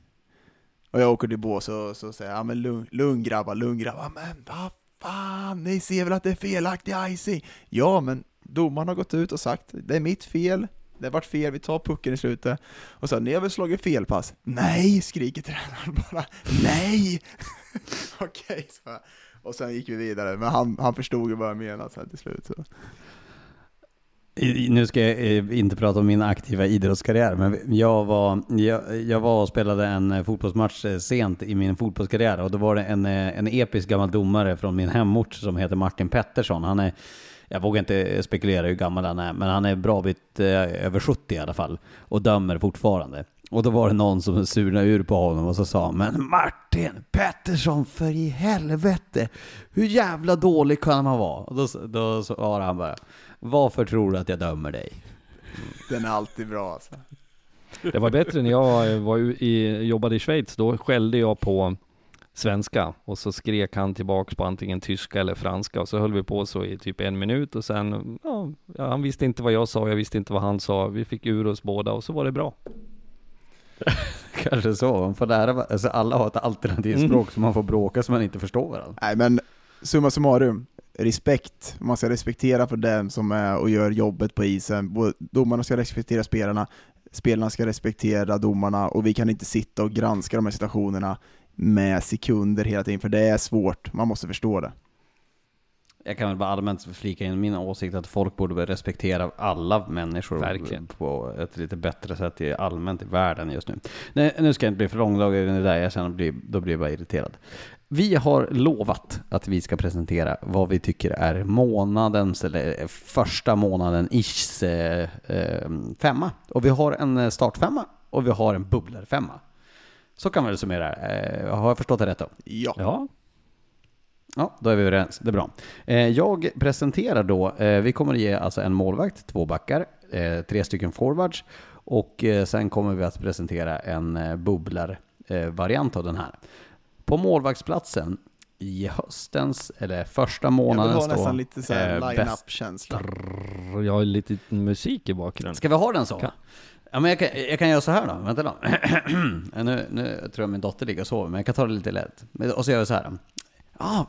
Och jag åker till bås och så säger jag, ja men lugn, lugn grabbar, lugn grabbar. Men vad fan, ni ser väl att det är felaktig icing? Ja, men domaren har gått ut och sagt, det är mitt fel, det har varit fel, vi tar pucken i slutet. Och så ni har väl slagit fel pass? Nej, skriker tränaren bara. Nej! Okej, okay, och sen gick vi vidare, men han, han förstod ju vad jag menade sen till slut. Så. Nu ska jag eh, inte prata om min aktiva idrottskarriär, men jag var, jag, jag var och spelade en eh, fotbollsmatch eh, sent i min fotbollskarriär och då var det en, en episk gammal domare från min hemort som heter Martin Pettersson. Han är, jag vågar inte spekulera hur gammal han är, men han är bra bit över 70 i alla fall och dömer fortfarande. Och då var det någon som surnade ur på honom och så sa Men Martin Pettersson, för i helvete! Hur jävla dålig kan man vara? Och då, då svarade han bara Varför tror du att jag dömer dig? Den är alltid bra alltså. Det var bättre när jag var i, jobbade i Schweiz. Då skällde jag på svenska och så skrek han tillbaks på antingen tyska eller franska och så höll vi på så i typ en minut och sen, ja, han visste inte vad jag sa, jag visste inte vad han sa. Vi fick ur oss båda och så var det bra. Kanske så. Man får lära, alltså alla har ett alternativt mm. man får bråka så man inte förstår varandra. Nej men summa summarum, respekt. Man ska respektera för dem som är och gör jobbet på isen. Domarna ska respektera spelarna, spelarna ska respektera domarna och vi kan inte sitta och granska de här situationerna med sekunder hela tiden, för det är svårt. Man måste förstå det jag kan väl bara allmänt flika in min åsikt att folk borde respektera alla människor Verkligen. på ett lite bättre sätt i allmänt i världen just nu. Nej, nu ska jag inte bli för långdragen i det där, jag känner bli, då blir jag bara irriterad. Vi har lovat att vi ska presentera vad vi tycker är månadens, eller första månaden ish eh, eh, femma. Och vi har en startfemma och vi har en bubblarfemma. Så kan man väl summera eh, Har jag förstått det rätt då? Ja. ja. Ja, då är vi överens. Det är bra. Eh, jag presenterar då, eh, vi kommer att ge alltså en målvakt, två backar, eh, tre stycken forwards och sen kommer vi att presentera en bubblar-variant av den här. På målvaktsplatsen i höstens, eller första månadens Jag vill ha nästan lite såhär line-up-känsla. Jag har lite musik i bakgrunden. Ska vi ha den så? Kan. Ja, men jag kan, jag kan göra så här då. Vänta då. nu, nu tror jag min dotter ligger och sover, men jag kan ta det lite lätt. Och så gör jag så här. Ah,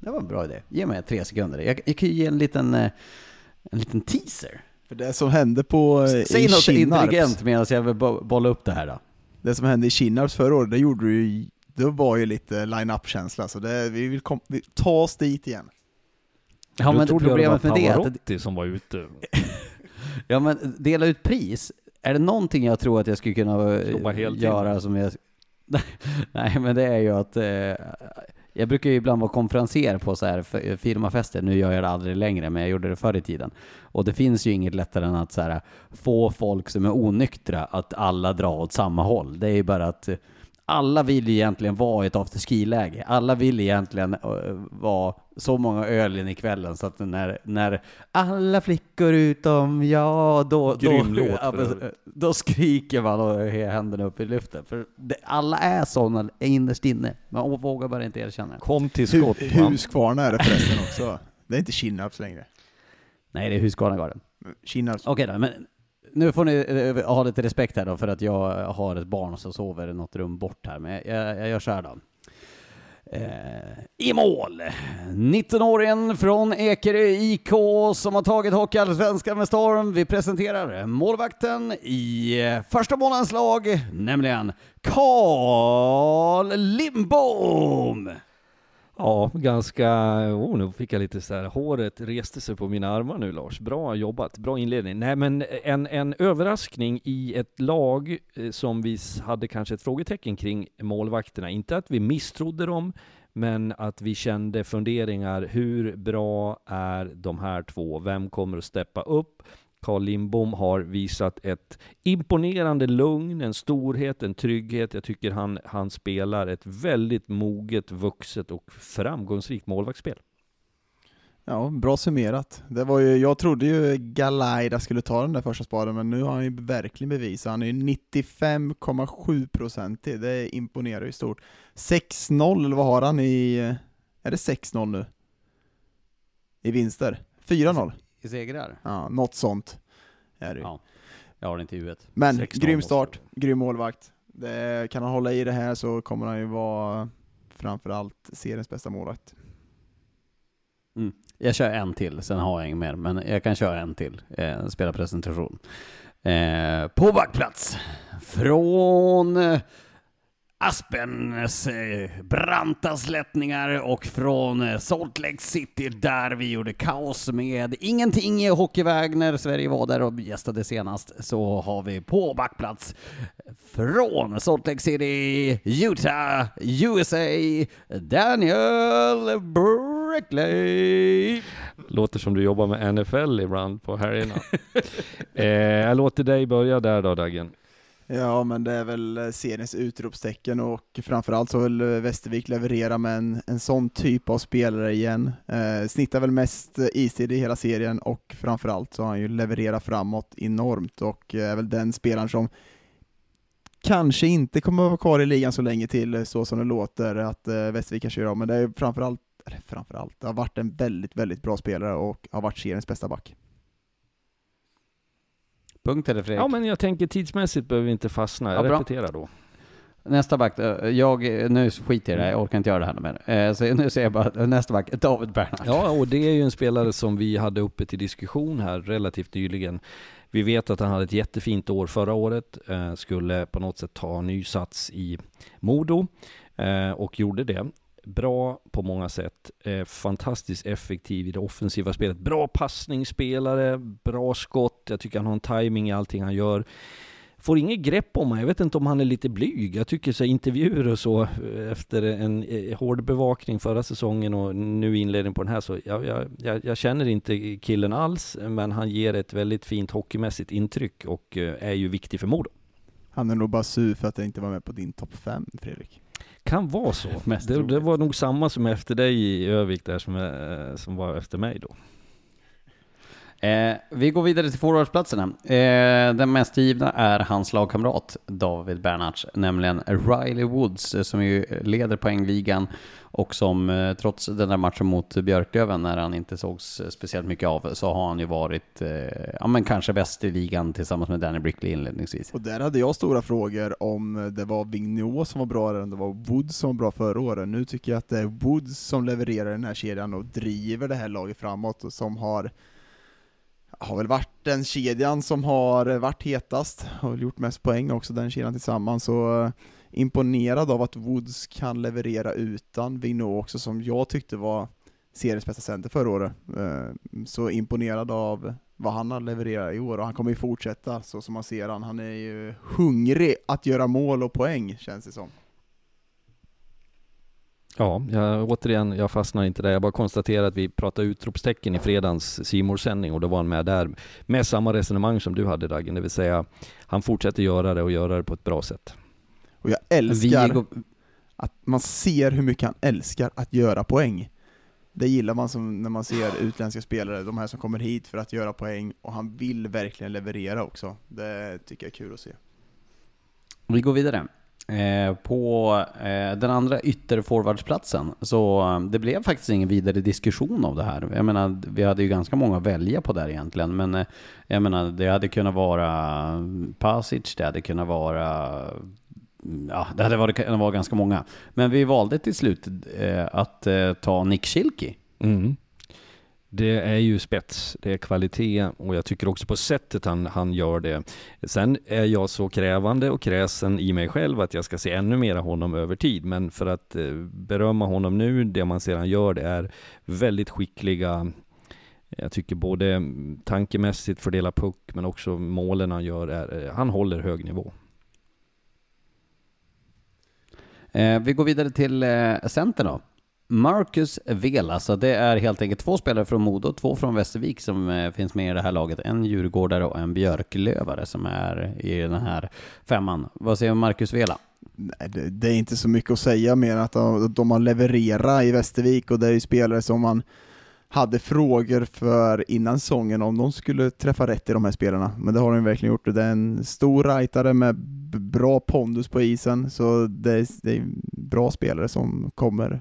det var en bra idé. Ge mig tre sekunder. Jag, jag kan ju ge en liten, eh, en liten teaser. För det som hände på eh, Säg i något Kinnarps, intelligent medan jag vill bolla upp det här då. Det som hände i Kinnarps förra året, det gjorde du ju, det var ju lite line-up-känsla, så det, vi vill kom, vi, ta oss dit igen. Ja men problemet med det är att... Det som var ute. ja men dela ut pris, är det någonting jag tror att jag skulle kunna göra som jag... Nej men det är ju att eh, jag brukar ju ibland vara konferenser på så här firmafester, nu gör jag det aldrig längre, men jag gjorde det förr i tiden. Och det finns ju inget lättare än att så här, få folk som är onyktra att alla dra åt samma håll. Det är ju bara att eh, alla vill egentligen vara i ett afterski-läge. Alla vill egentligen uh, vara så många öl in i kvällen så att när, när alla flickor utom jag, då, då, låt, då skriker man och har händerna upp i luften. För det, alla är sådana innerst inne. Man vågar bara inte erkänna Kom till skott. Huskvarna är det förresten också. Det är inte Kinnarps längre. Nej, det är Huskvarnagarden. Kinnarps. Okej då, men nu får ni eh, ha lite respekt här då för att jag har ett barn som sover i något rum bort här, men jag, jag gör så här då. Eh, I mål! 19-åringen från Ekerö IK som har tagit Hockeyallsvenskan med storm. Vi presenterar målvakten i eh, första månadens lag, nämligen Carl Lindbom! Ja, ganska... Oh, nu fick jag lite så här, håret reste sig på mina armar nu Lars. Bra jobbat, bra inledning. Nej men en, en överraskning i ett lag eh, som vi hade kanske ett frågetecken kring målvakterna. Inte att vi misstrodde dem, men att vi kände funderingar. Hur bra är de här två? Vem kommer att steppa upp? Carl Lindbom har visat ett imponerande lugn, en storhet, en trygghet. Jag tycker han, han spelar ett väldigt moget, vuxet och framgångsrikt målvaktsspel. Ja, bra summerat. Det var ju, jag trodde ju Galaida skulle ta den där första spaden, men nu har han ju verkligen bevisat. Han är ju 95,7% det imponerar ju stort. 6-0, eller vad har han i... Är det 6-0 nu? I vinster? 4-0? I segrar? Ja, något sånt är det. Ja, jag har det inte i huvudet. Men 6-0 grym start, grym målvakt. Det, kan han hålla i det här så kommer han ju vara framförallt seriens bästa målvakt. Jag kör en till, sen har jag inget mer, men jag kan köra en till. Eh, spela presentation. Eh, på backplats, från eh, Aspens eh, branta slättningar och från eh, Salt Lake City där vi gjorde kaos med ingenting i hockeyväg när Sverige var där och gästade senast så har vi på backplats från Salt Lake City, Utah, USA, Daniel Brickley. Låter som du jobbar med NFL ibland på helgerna. eh, jag låter dig börja där då Dagen. Ja, men det är väl eh, seriens utropstecken och framförallt så vill eh, Västervik leverera med en, en sån typ av spelare igen. Eh, snittar väl mest eh, istid i hela serien och framförallt så har han ju levererat framåt enormt och är väl den spelaren som kanske inte kommer att vara kvar i ligan så länge till så som det låter att eh, Västervik kanske gör om, men det är framförallt, eller framförallt, det har varit en väldigt, väldigt bra spelare och har varit seriens bästa back. Punkt eller Fredrik? Ja men jag tänker tidsmässigt behöver vi inte fastna. Jag Ja, repeterar då. Nästa back, eh, jag, nu skiter jag i det här, jag orkar inte göra det här mer. Eh, Så nu säger jag bara eh, nästa back, David Bernhardt. Ja, och det är ju en spelare som vi hade uppe till diskussion här relativt nyligen. Vi vet att han hade ett jättefint år förra året, eh, skulle på något sätt ta ny sats i Modo eh, och gjorde det. Bra på många sätt, eh, fantastiskt effektiv i det offensiva spelet. Bra passningsspelare, bra skott, jag tycker han har en timing i allting han gör. Får inget grepp om honom, jag vet inte om han är lite blyg. Jag tycker så intervjuer och så eh, efter en eh, hård bevakning förra säsongen och nu inledningen på den här så jag, jag, jag, jag känner inte killen alls men han ger ett väldigt fint hockeymässigt intryck och eh, är ju viktig för Modo. Han är nog bara sur för att jag inte var med på din topp 5, Fredrik. Kan vara så. Det, det var nog samma som efter dig i Övik där som, eh, som var efter mig då. Eh, vi går vidare till forwardsplatserna. Eh, den mest givna är hans lagkamrat David Bernhards, nämligen Riley Woods, eh, som ju leder poängligan och som eh, trots den där matchen mot Björklöven, när han inte sågs eh, speciellt mycket av, så har han ju varit, eh, ja men kanske bäst i ligan tillsammans med Danny Brickley inledningsvis. Och där hade jag stora frågor om eh, det var Vigneault som var bra eller om det var Woods som var bra förra året. Nu tycker jag att det är Woods som levererar den här kedjan och driver det här laget framåt och som har har väl varit den kedjan som har varit hetast och väl gjort mest poäng också, den kedjan tillsammans. Så eh, imponerad av att Woods kan leverera utan Vigneault också, som jag tyckte var seriens bästa center förra året. Eh, så imponerad av vad han har levererat i år och han kommer ju fortsätta så som man ser han. Han är ju hungrig att göra mål och poäng känns det som. Ja, jag, återigen, jag fastnar inte där. Jag bara konstaterar att vi pratade utropstecken i fredagens simor sändning och då var han med där med samma resonemang som du hade Dagen, det vill säga han fortsätter göra det och göra det på ett bra sätt. Och jag älskar Vi går, att man ser hur mycket han älskar att göra poäng. Det gillar man som när man ser utländska spelare, de här som kommer hit för att göra poäng och han vill verkligen leverera också. Det tycker jag är kul att se. vi går vidare. Eh, på eh, den andra ytterforwardsplatsen, så eh, det blev faktiskt ingen vidare diskussion av det här. Jag menar, vi hade ju ganska många att välja på där egentligen, men jag menar, det hade kunnat vara Pasic, det hade kunnat vara mm, Ja, det hade varit, kunnat vara ganska många. Men vi valde till slut att ta Nick Schilke. Mm. Det är ju spets, det är kvalitet och jag tycker också på sättet han, han gör det. Sen är jag så krävande och kräsen i mig själv att jag ska se ännu mer av honom över tid. Men för att eh, berömma honom nu, det man ser han gör, det är väldigt skickliga jag tycker både tankemässigt fördela puck men också målen han gör, är, eh, han håller hög nivå. Eh, vi går vidare till eh, centern då. Marcus Vela, så det är helt enkelt två spelare från Modo, två från Västervik som eh, finns med i det här laget. En djurgårdare och en björklövare som är i den här femman. Vad säger Marcus Vela? Nej, det, det, är inte så mycket att säga mer än att de, de har levererat i Västervik och det är ju spelare som man hade frågor för innan säsongen om de skulle träffa rätt i de här spelarna, men det har de verkligen gjort. Det är en stor rightare med bra pondus på isen, så det är, det är bra spelare som kommer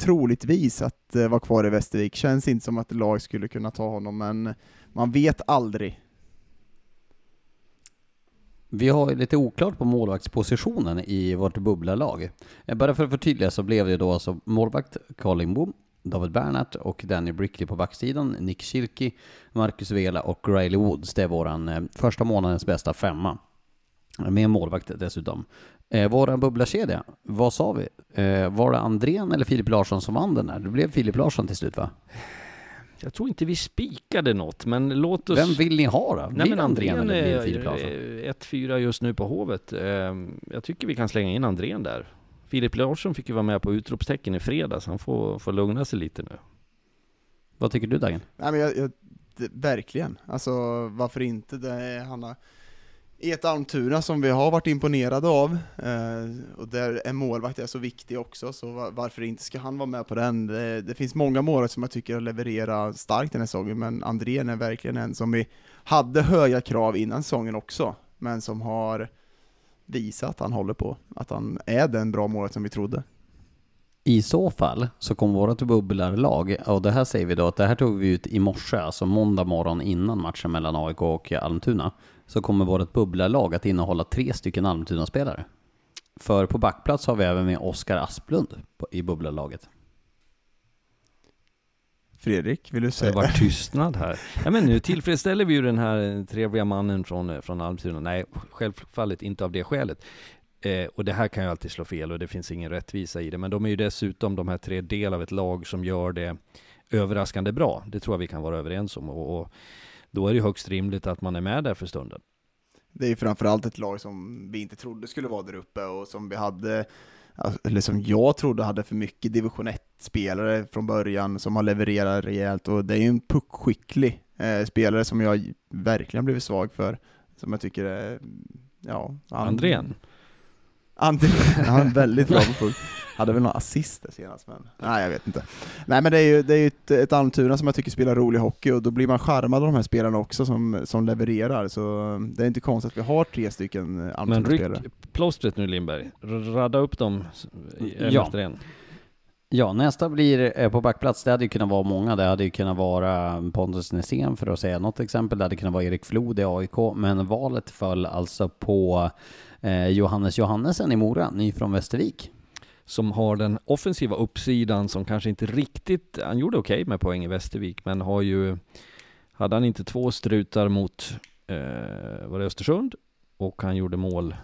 troligtvis att eh, vara kvar i Västervik. Känns inte som att lag skulle kunna ta honom, men man vet aldrig. Vi har lite oklart på målvaktspositionen i vårt bubblalag. Eh, bara för att förtydliga så blev det då alltså målvakt Carl David Bernhardt och Danny Brickley på backsidan, Nick Schilke, Marcus Vela och Riley Woods. Det är våran eh, första månadens bästa femma. Med målvakt dessutom. Eh, våran bubblakedja, vad sa vi? Eh, var det Andrén eller Filip Larsson som vann den här? Det blev Filip Larsson till slut va? Jag tror inte vi spikade något, men låt oss... Vem vill ni ha då? Nej, men Andrén eller blir Filip Larsson? 1-4 just nu på Hovet. Eh, jag tycker vi kan slänga in Andrén där. Filip Larsson fick ju vara med på utropstecken i fredags, han får, får lugna sig lite nu. Vad tycker du Dagen? Nej men jag, jag det, verkligen, alltså varför inte? Det, han har i ett Almtuna som vi har varit imponerade av, eh, och där en målvakt är så viktig också, så var, varför inte ska han vara med på den? Det, det finns många målvakter som jag tycker har levererat starkt den här säsongen, men Andrén är verkligen en som vi hade höga krav innan säsongen också, men som har visat att han håller på, att han är den bra målvakt som vi trodde. I så fall så kommer vårt bubblarlag, och det här säger vi då att det här tog vi ut i morse, alltså måndag morgon innan matchen mellan AIK och Almtuna, så kommer vårt bubblarlag att innehålla tre stycken Almtuna-spelare. För på backplats har vi även med Oskar Asplund i bubblarlaget. Fredrik, vill du säga? Det var tystnad här. Ja, men nu tillfredsställer vi ju den här trevliga mannen från, från Almtuna. Nej, självfallet inte av det skälet. Eh, och det här kan ju alltid slå fel och det finns ingen rättvisa i det. Men de är ju dessutom de här tre del av ett lag som gör det överraskande bra. Det tror jag vi kan vara överens om. Och, och då är det ju högst rimligt att man är med där för stunden. Det är ju framförallt ett lag som vi inte trodde skulle vara där uppe och som vi hade eller som jag trodde hade för mycket division 1-spelare från början, som har levererat rejält, och det är ju en puckskicklig eh, spelare som jag verkligen blivit svag för, som jag tycker är, ja... Han, Andrén? Andrén, han är väldigt bra på puck. Hade väl några assister senast, men nej jag vet inte. Nej men det är ju, det är ju ett, ett Almtuna som jag tycker spelar rolig hockey, och då blir man charmad av de här spelarna också som, som levererar, så det är inte konstigt att vi har tre stycken Almtuna-spelare. Men ryck plåstret nu Lindberg, radda upp dem en ja. efter en. Ja, nästa blir eh, på backplats. Det hade ju kunnat vara många. Det hade ju kunnat vara Pontus Nässén för att säga något exempel. Det hade kunnat vara Erik Flod i AIK, men valet föll alltså på eh, Johannes Johannesen i Mora, ny från Västervik som har den offensiva uppsidan som kanske inte riktigt, han gjorde okej okay med poäng i Västervik, men har ju, hade han inte två strutar mot, eh, var det Östersund? Och han gjorde mål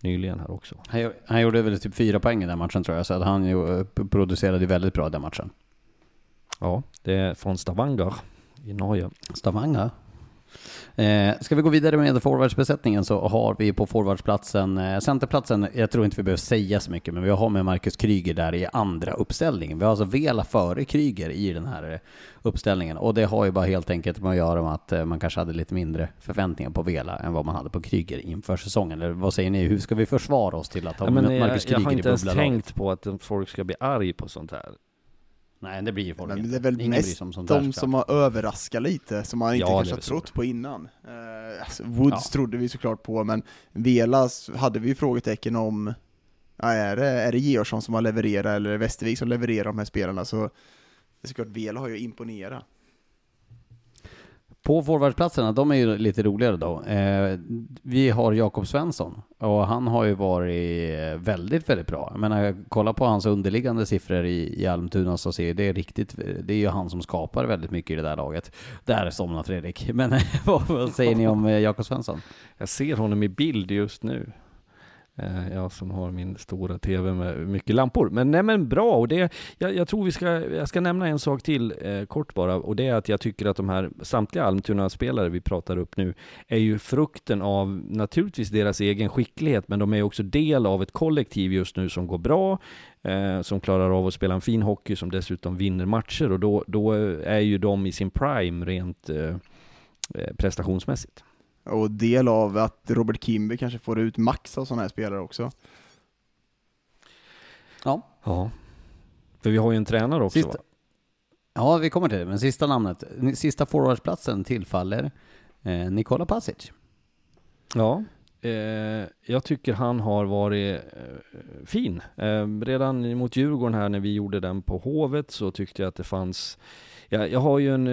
nyligen här också. Han, han gjorde väl typ fyra poäng i den matchen tror jag, så att han ju, producerade väldigt bra den matchen. Ja, det är från Stavanger i Norge. Stavanger? Eh, ska vi gå vidare med forwardsbesättningen så har vi på forwardsplatsen, eh, centerplatsen, jag tror inte vi behöver säga så mycket, men vi har med Marcus Kryger där i andra uppställningen. Vi har alltså Vela före Kryger i den här eh, uppställningen och det har ju bara helt enkelt med att göra med att man kanske hade lite mindre förväntningar på Vela än vad man hade på Kryger inför säsongen. Eller vad säger ni, hur ska vi försvara oss till att ha ja, Marcus Kryger i Jag har inte ens tänkt på att folk ska bli arg på sånt här. Nej, det blir folk Men det är väl Ingen mest som de som har överraskat lite, som man inte ja, kanske har trott på innan. Eh, alltså, Woods Ja. trodde vi såklart på, men Velas hade vi ju frågetecken om, ja, är, det, är det Georgsson som har levererat eller är det Västervik som levererar de här spelarna? Så det är såklart, Vela har ju imponerat. På forwardsplatserna, de är ju lite roligare då. Eh, vi har Jakob Svensson och han har ju varit väldigt, väldigt bra. Jag menar, kolla på hans underliggande siffror i, i Almtuna så ser det är riktigt, det är ju han som skapar väldigt mycket i det där laget. Där somnar Fredrik. Men vad, vad säger ni om eh, Jakob Svensson? Jag ser honom i bild just nu. Eh, jag som har min stora TV med mycket lampor. Men nej men bra, och det, jag, jag tror vi ska, jag ska nämna en sak till eh, kort bara, och det är att jag tycker att de här samtliga Almtuna-spelare vi pratar upp nu är ju frukten av naturligtvis deras egen skicklighet, men de är också del av ett kollektiv just nu som går bra, eh, som klarar av att spela en fin hockey, som dessutom vinner matcher, och då, då är ju de i sin prime rent eh, eh prestationsmässigt. Och del av att Robert Kimby kanske får ut max av sådana här spelare också. Ja, Ja. För vi har ju en tränare också Sista- va? ja vi kommer till det. Men sista namnet, sista forwardsplatsen tillfaller eh, Nikola Pasic. Ja. Eh, jag tycker han har varit eh, fin. Eh, redan mot Djurgården här när vi gjorde den på Hovet så tyckte jag att det fanns jag, jag har ju en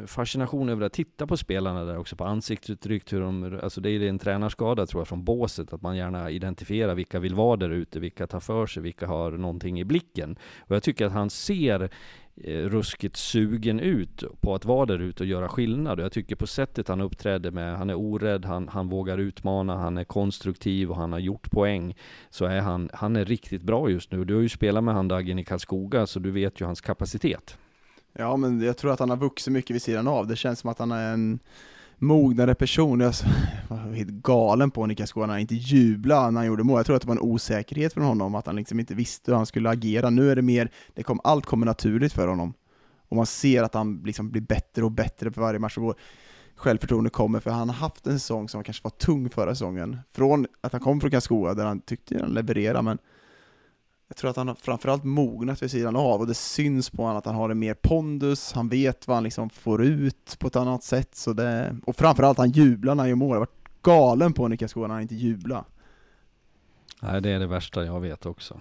eh, fascination över att titta på spelarna där också, på ansiktsuttryck, hur de, alltså det är en tränarskada tror jag från båset, att man gärna identifierar vilka vill vara där ute, vilka tar för sig, vilka har någonting i blicken. Och jag tycker att han ser eh, ruskigt sugen ut på att vara där ute och göra skillnad. Och jag tycker på sättet han uppträder med, han är orädd, han, han vågar utmana, han är konstruktiv och han har gjort poäng. Så är han, han är riktigt bra just nu. Du har ju spelat med han Dagen i Karlskoga, så du vet ju hans kapacitet. Ja, men jag tror att han har vuxit mycket vid sidan av. Det känns som att han är en mognare person. Jag var helt galen på Niklas Skåne när han inte jublade när han gjorde mål. Jag tror att det var en osäkerhet från honom, att han liksom inte visste hur han skulle agera. Nu är det mer, det kom, allt kommer naturligt för honom. Och man ser att han liksom blir bättre och bättre för varje match som går. Självförtroende kommer, för han har haft en säsong som kanske var tung förra säsongen. Från att han kom från Karlskoga, där han tyckte han levererade, men jag tror att han har framförallt mognat vid sidan av och det syns på honom att han har en mer pondus, han vet vad han liksom får ut på ett annat sätt. Så det, och framförallt han jublar när han gör mål. Jag har varit galen på Niklas Skåne när han inte jublar. Nej, det är det värsta jag vet också.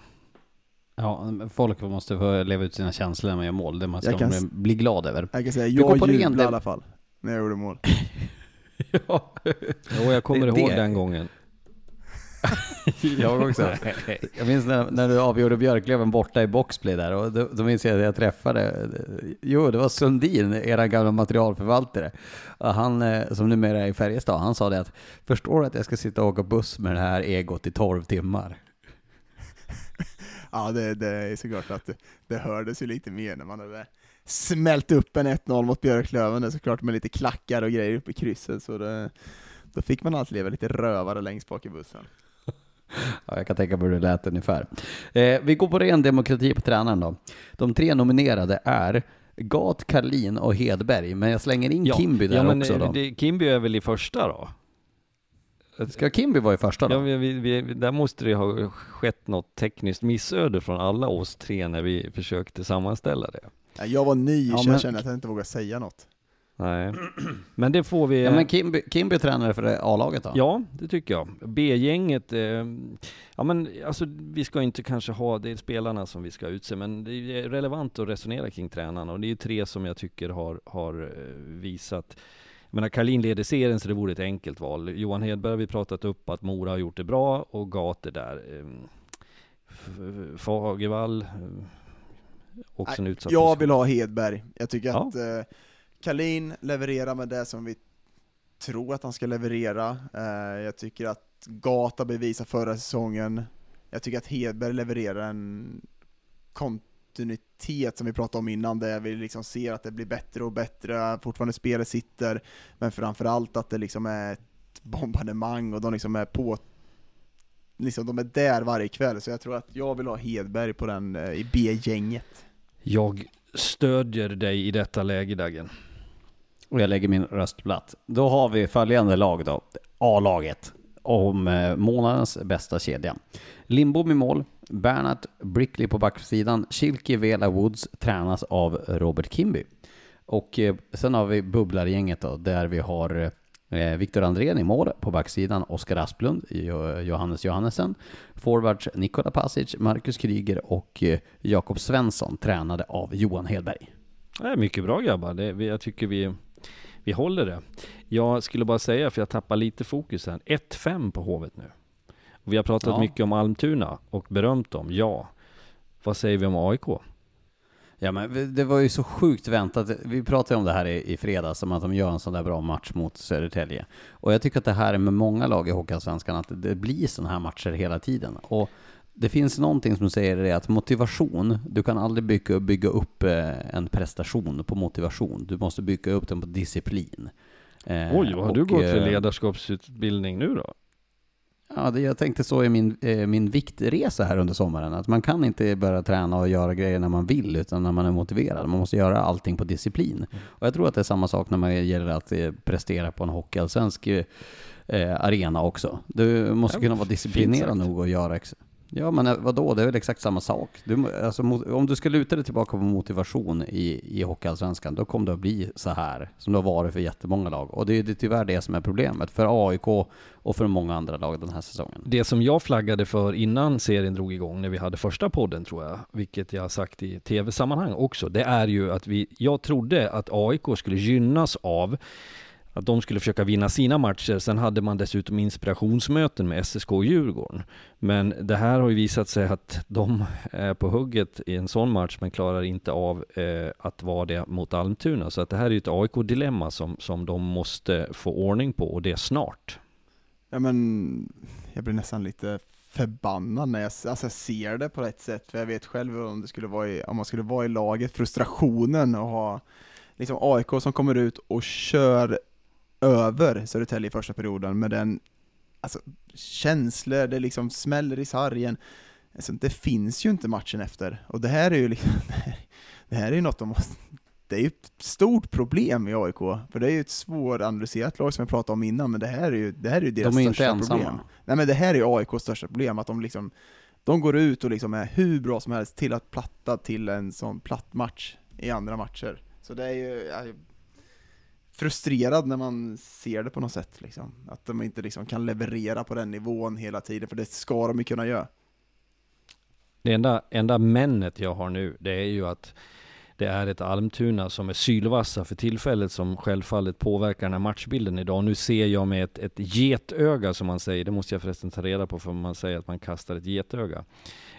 Ja, folk måste få leva ut sina känslor när man gör mål. Det man ska kan man bli glad över. Jag kan säga, Vi går jag jublade i alla fall när jag gjorde mål. ja, Jo, jag kommer Det- ihåg det- den gången. jag också. Jag minns när, när du avgjorde Björklöven borta i boxplay där och då, då minns jag att jag träffade, jo det var Sundin, era gamla materialförvaltare. Och han eh, som numera är i Färjestad, han sa det att förstår du att jag ska sitta och åka buss med det här egot i 12 timmar? Ja, det, det är såklart att det, det hördes ju lite mer när man hade smält upp en 1-0 mot Björklöven, det är såklart med lite klackar och grejer uppe i krysset, så det, då fick man alltid leva lite rövare längst bak i bussen. Ja, jag kan tänka mig hur det lät ungefär. Eh, vi går på ren demokrati på tränaren då. De tre nominerade är Gat, Karlin och Hedberg, men jag slänger in Kimby där ja, men också eh, då. Det, Kimby är väl i första då? Ska Kimby vara i första då? Ja, vi, vi, vi, där måste det ha skett något tekniskt missöde från alla oss tre när vi försökte sammanställa det. Ja, jag var ny, Ja, så men- jag kände att jag inte vågade säga något. Nej, men det får vi... Ja, men Kimby, Kimby är tränare för A-laget då? Ja, det tycker jag. B-gänget, eh, ja men alltså vi ska inte kanske ha, det är spelarna som vi ska utse, men det är relevant att resonera kring tränarna och det är ju tre som jag tycker har, har eh, visat jag menar, Karlin leder serien så det vore ett enkelt val. Johan Hedberg har vi pratat upp att Mora har gjort det bra och Gat är där. Eh, Fagervall, eh, också en utsatt Jag position. vill ha Hedberg. Jag tycker Ja. att eh, Kalin levererar med det som vi tror att han ska leverera. Eh, jag tycker att Gata bevisar förra säsongen. Jag tycker att Hedberg levererar en kontinuitet som vi pratade om innan, där vi liksom ser att det blir bättre och bättre, fortfarande spelet sitter, men framförallt att det liksom är ett bombardemang och de liksom är på Liksom, de är där varje kväll, så jag tror att jag vill ha Hedberg på den eh, i B-gänget. Jag stödjer dig i detta läge Dagen. Och jag lägger min röst platt. Då har vi följande lag då. A-laget. Om eh, månadens bästa kedja. Lindbom i mål. Bernhard Brickley på backsidan. Kilke Vela Woods tränas av Robert Kimby. Och eh, sen har vi bubblargänget då, där vi har eh, Viktor Andrén i mål på backsidan, Oskar Asplund, Johannes Johannesen, forwards Nikola Pasic, Marcus Kryger och Jakob Svensson, tränade av Johan Hedberg. Det är mycket bra grabbar. Det, jag tycker vi, vi håller det. Jag skulle bara säga, för jag tappar lite fokus här. 1-5 på Hovet nu. Vi har pratat Ja. mycket om Almtuna och berömt dem, ja. Vad säger vi om AIK? Ja men det var ju så sjukt väntat. Vi pratade om det här i, i fredags, om att de gör en sån där bra match mot Södertälje. Och jag tycker att det här är med många lag i Hockeyallsvenskan, att det, det blir såna här matcher hela tiden. Och det finns någonting som säger det att motivation, du kan aldrig bygga, bygga upp eh, en prestation på motivation. Du måste bygga upp den på disciplin. Eh, Oj, vad har du och, gått för eh, ledarskapsutbildning nu då? Ja, det, jag tänkte så i min, min viktresa här under sommaren, att man kan inte börja träna och göra grejer när man vill, utan när man är motiverad. Man måste göra allting på disciplin. Och jag tror att det är samma sak när man gäller att prestera på en hockeyallsvensk eh, arena också. Du måste Ja, kunna vara disciplinerad nog att göra ex- Ja men eh, vadå, det är väl exakt samma sak. Du, alltså, om du ska luta dig tillbaka på motivation i, i Hockeyallsvenskan, då kommer det att bli så här som det har varit för jättemånga lag. Och det är det är tyvärr det som är problemet för AIK och för många andra lag den här säsongen. Det som jag flaggade för innan serien drog igång, när vi hade första podden tror jag, vilket jag har sagt i tv-sammanhang också, det är ju att vi, jag trodde att AIK skulle gynnas av att de skulle försöka vinna sina matcher. Sen hade man dessutom inspirationsmöten med SSK och Djurgården. Men det här har ju visat sig att de är på hugget i en sån match, men klarar inte av eh, att vara det mot Almtuna. Så att det här är ju ett AIK-dilemma som, som de måste få ordning på, och det snart. Ja men, jag blir nästan lite förbannad när jag, alltså jag ser det på rätt sätt, för jag vet själv om det skulle vara i, om man skulle vara i laget, frustrationen och ha liksom AIK som kommer ut och kör över Södertälje i första perioden med den, alltså känslor, det liksom smäller i sargen. Alltså, det finns ju inte matchen efter, och det här är ju liksom, det här är ju något de måste det är ju ett stort problem i AIK, för det är ju ett svåranalyserat lag som jag pratade om innan, men det här är ju, det här är ju deras De är inte största ensamma. problem. Nej men det här är ju AIKs största problem, att de liksom de går ut och liksom är hur bra som helst till att platta till en sån platt match i andra matcher. Så det är ju frustrerad när man ser det på något sätt liksom. Att de inte liksom kan leverera på den nivån hela tiden, för det ska de ju kunna göra. Det enda, enda männet jag har nu, det är ju att det är ett Almtuna som är sylvassa för tillfället som självfallet påverkar den här matchbilden idag. Nu ser jag med ett, ett getöga som man säger, det måste jag förresten ta reda på för man säger att man kastar ett getöga.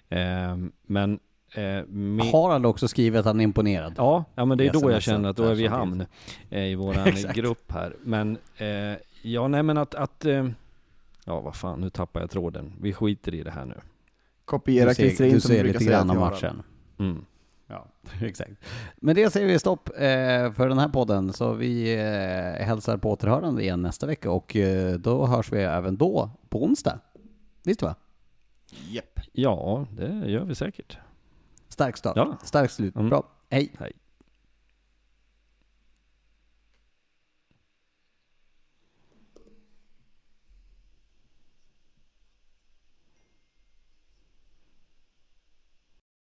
Eh, men eh, med, har också skrivit att han är imponerad. Ja, ja men det är då jag känner att då är vi i hamn eh, i våran Exakt. grupp här. Men eh, ja, nej men att, att eh, ja vad fan, nu tappar jag tråden. Vi skiter i det här nu. Kopiera Christer du In som ser brukar lite säga grann Harald. matchen. Mm. Ja, exakt. Men det säger vi stopp eh, för den här podden, så vi eh, hälsar på återhörande igen nästa vecka och eh, då hörs vi även då på onsdag. Visst va? Japp. Ja, det gör vi säkert. Stark start. Ja. Starkt slut. Mm. Bra. Hej. Hej.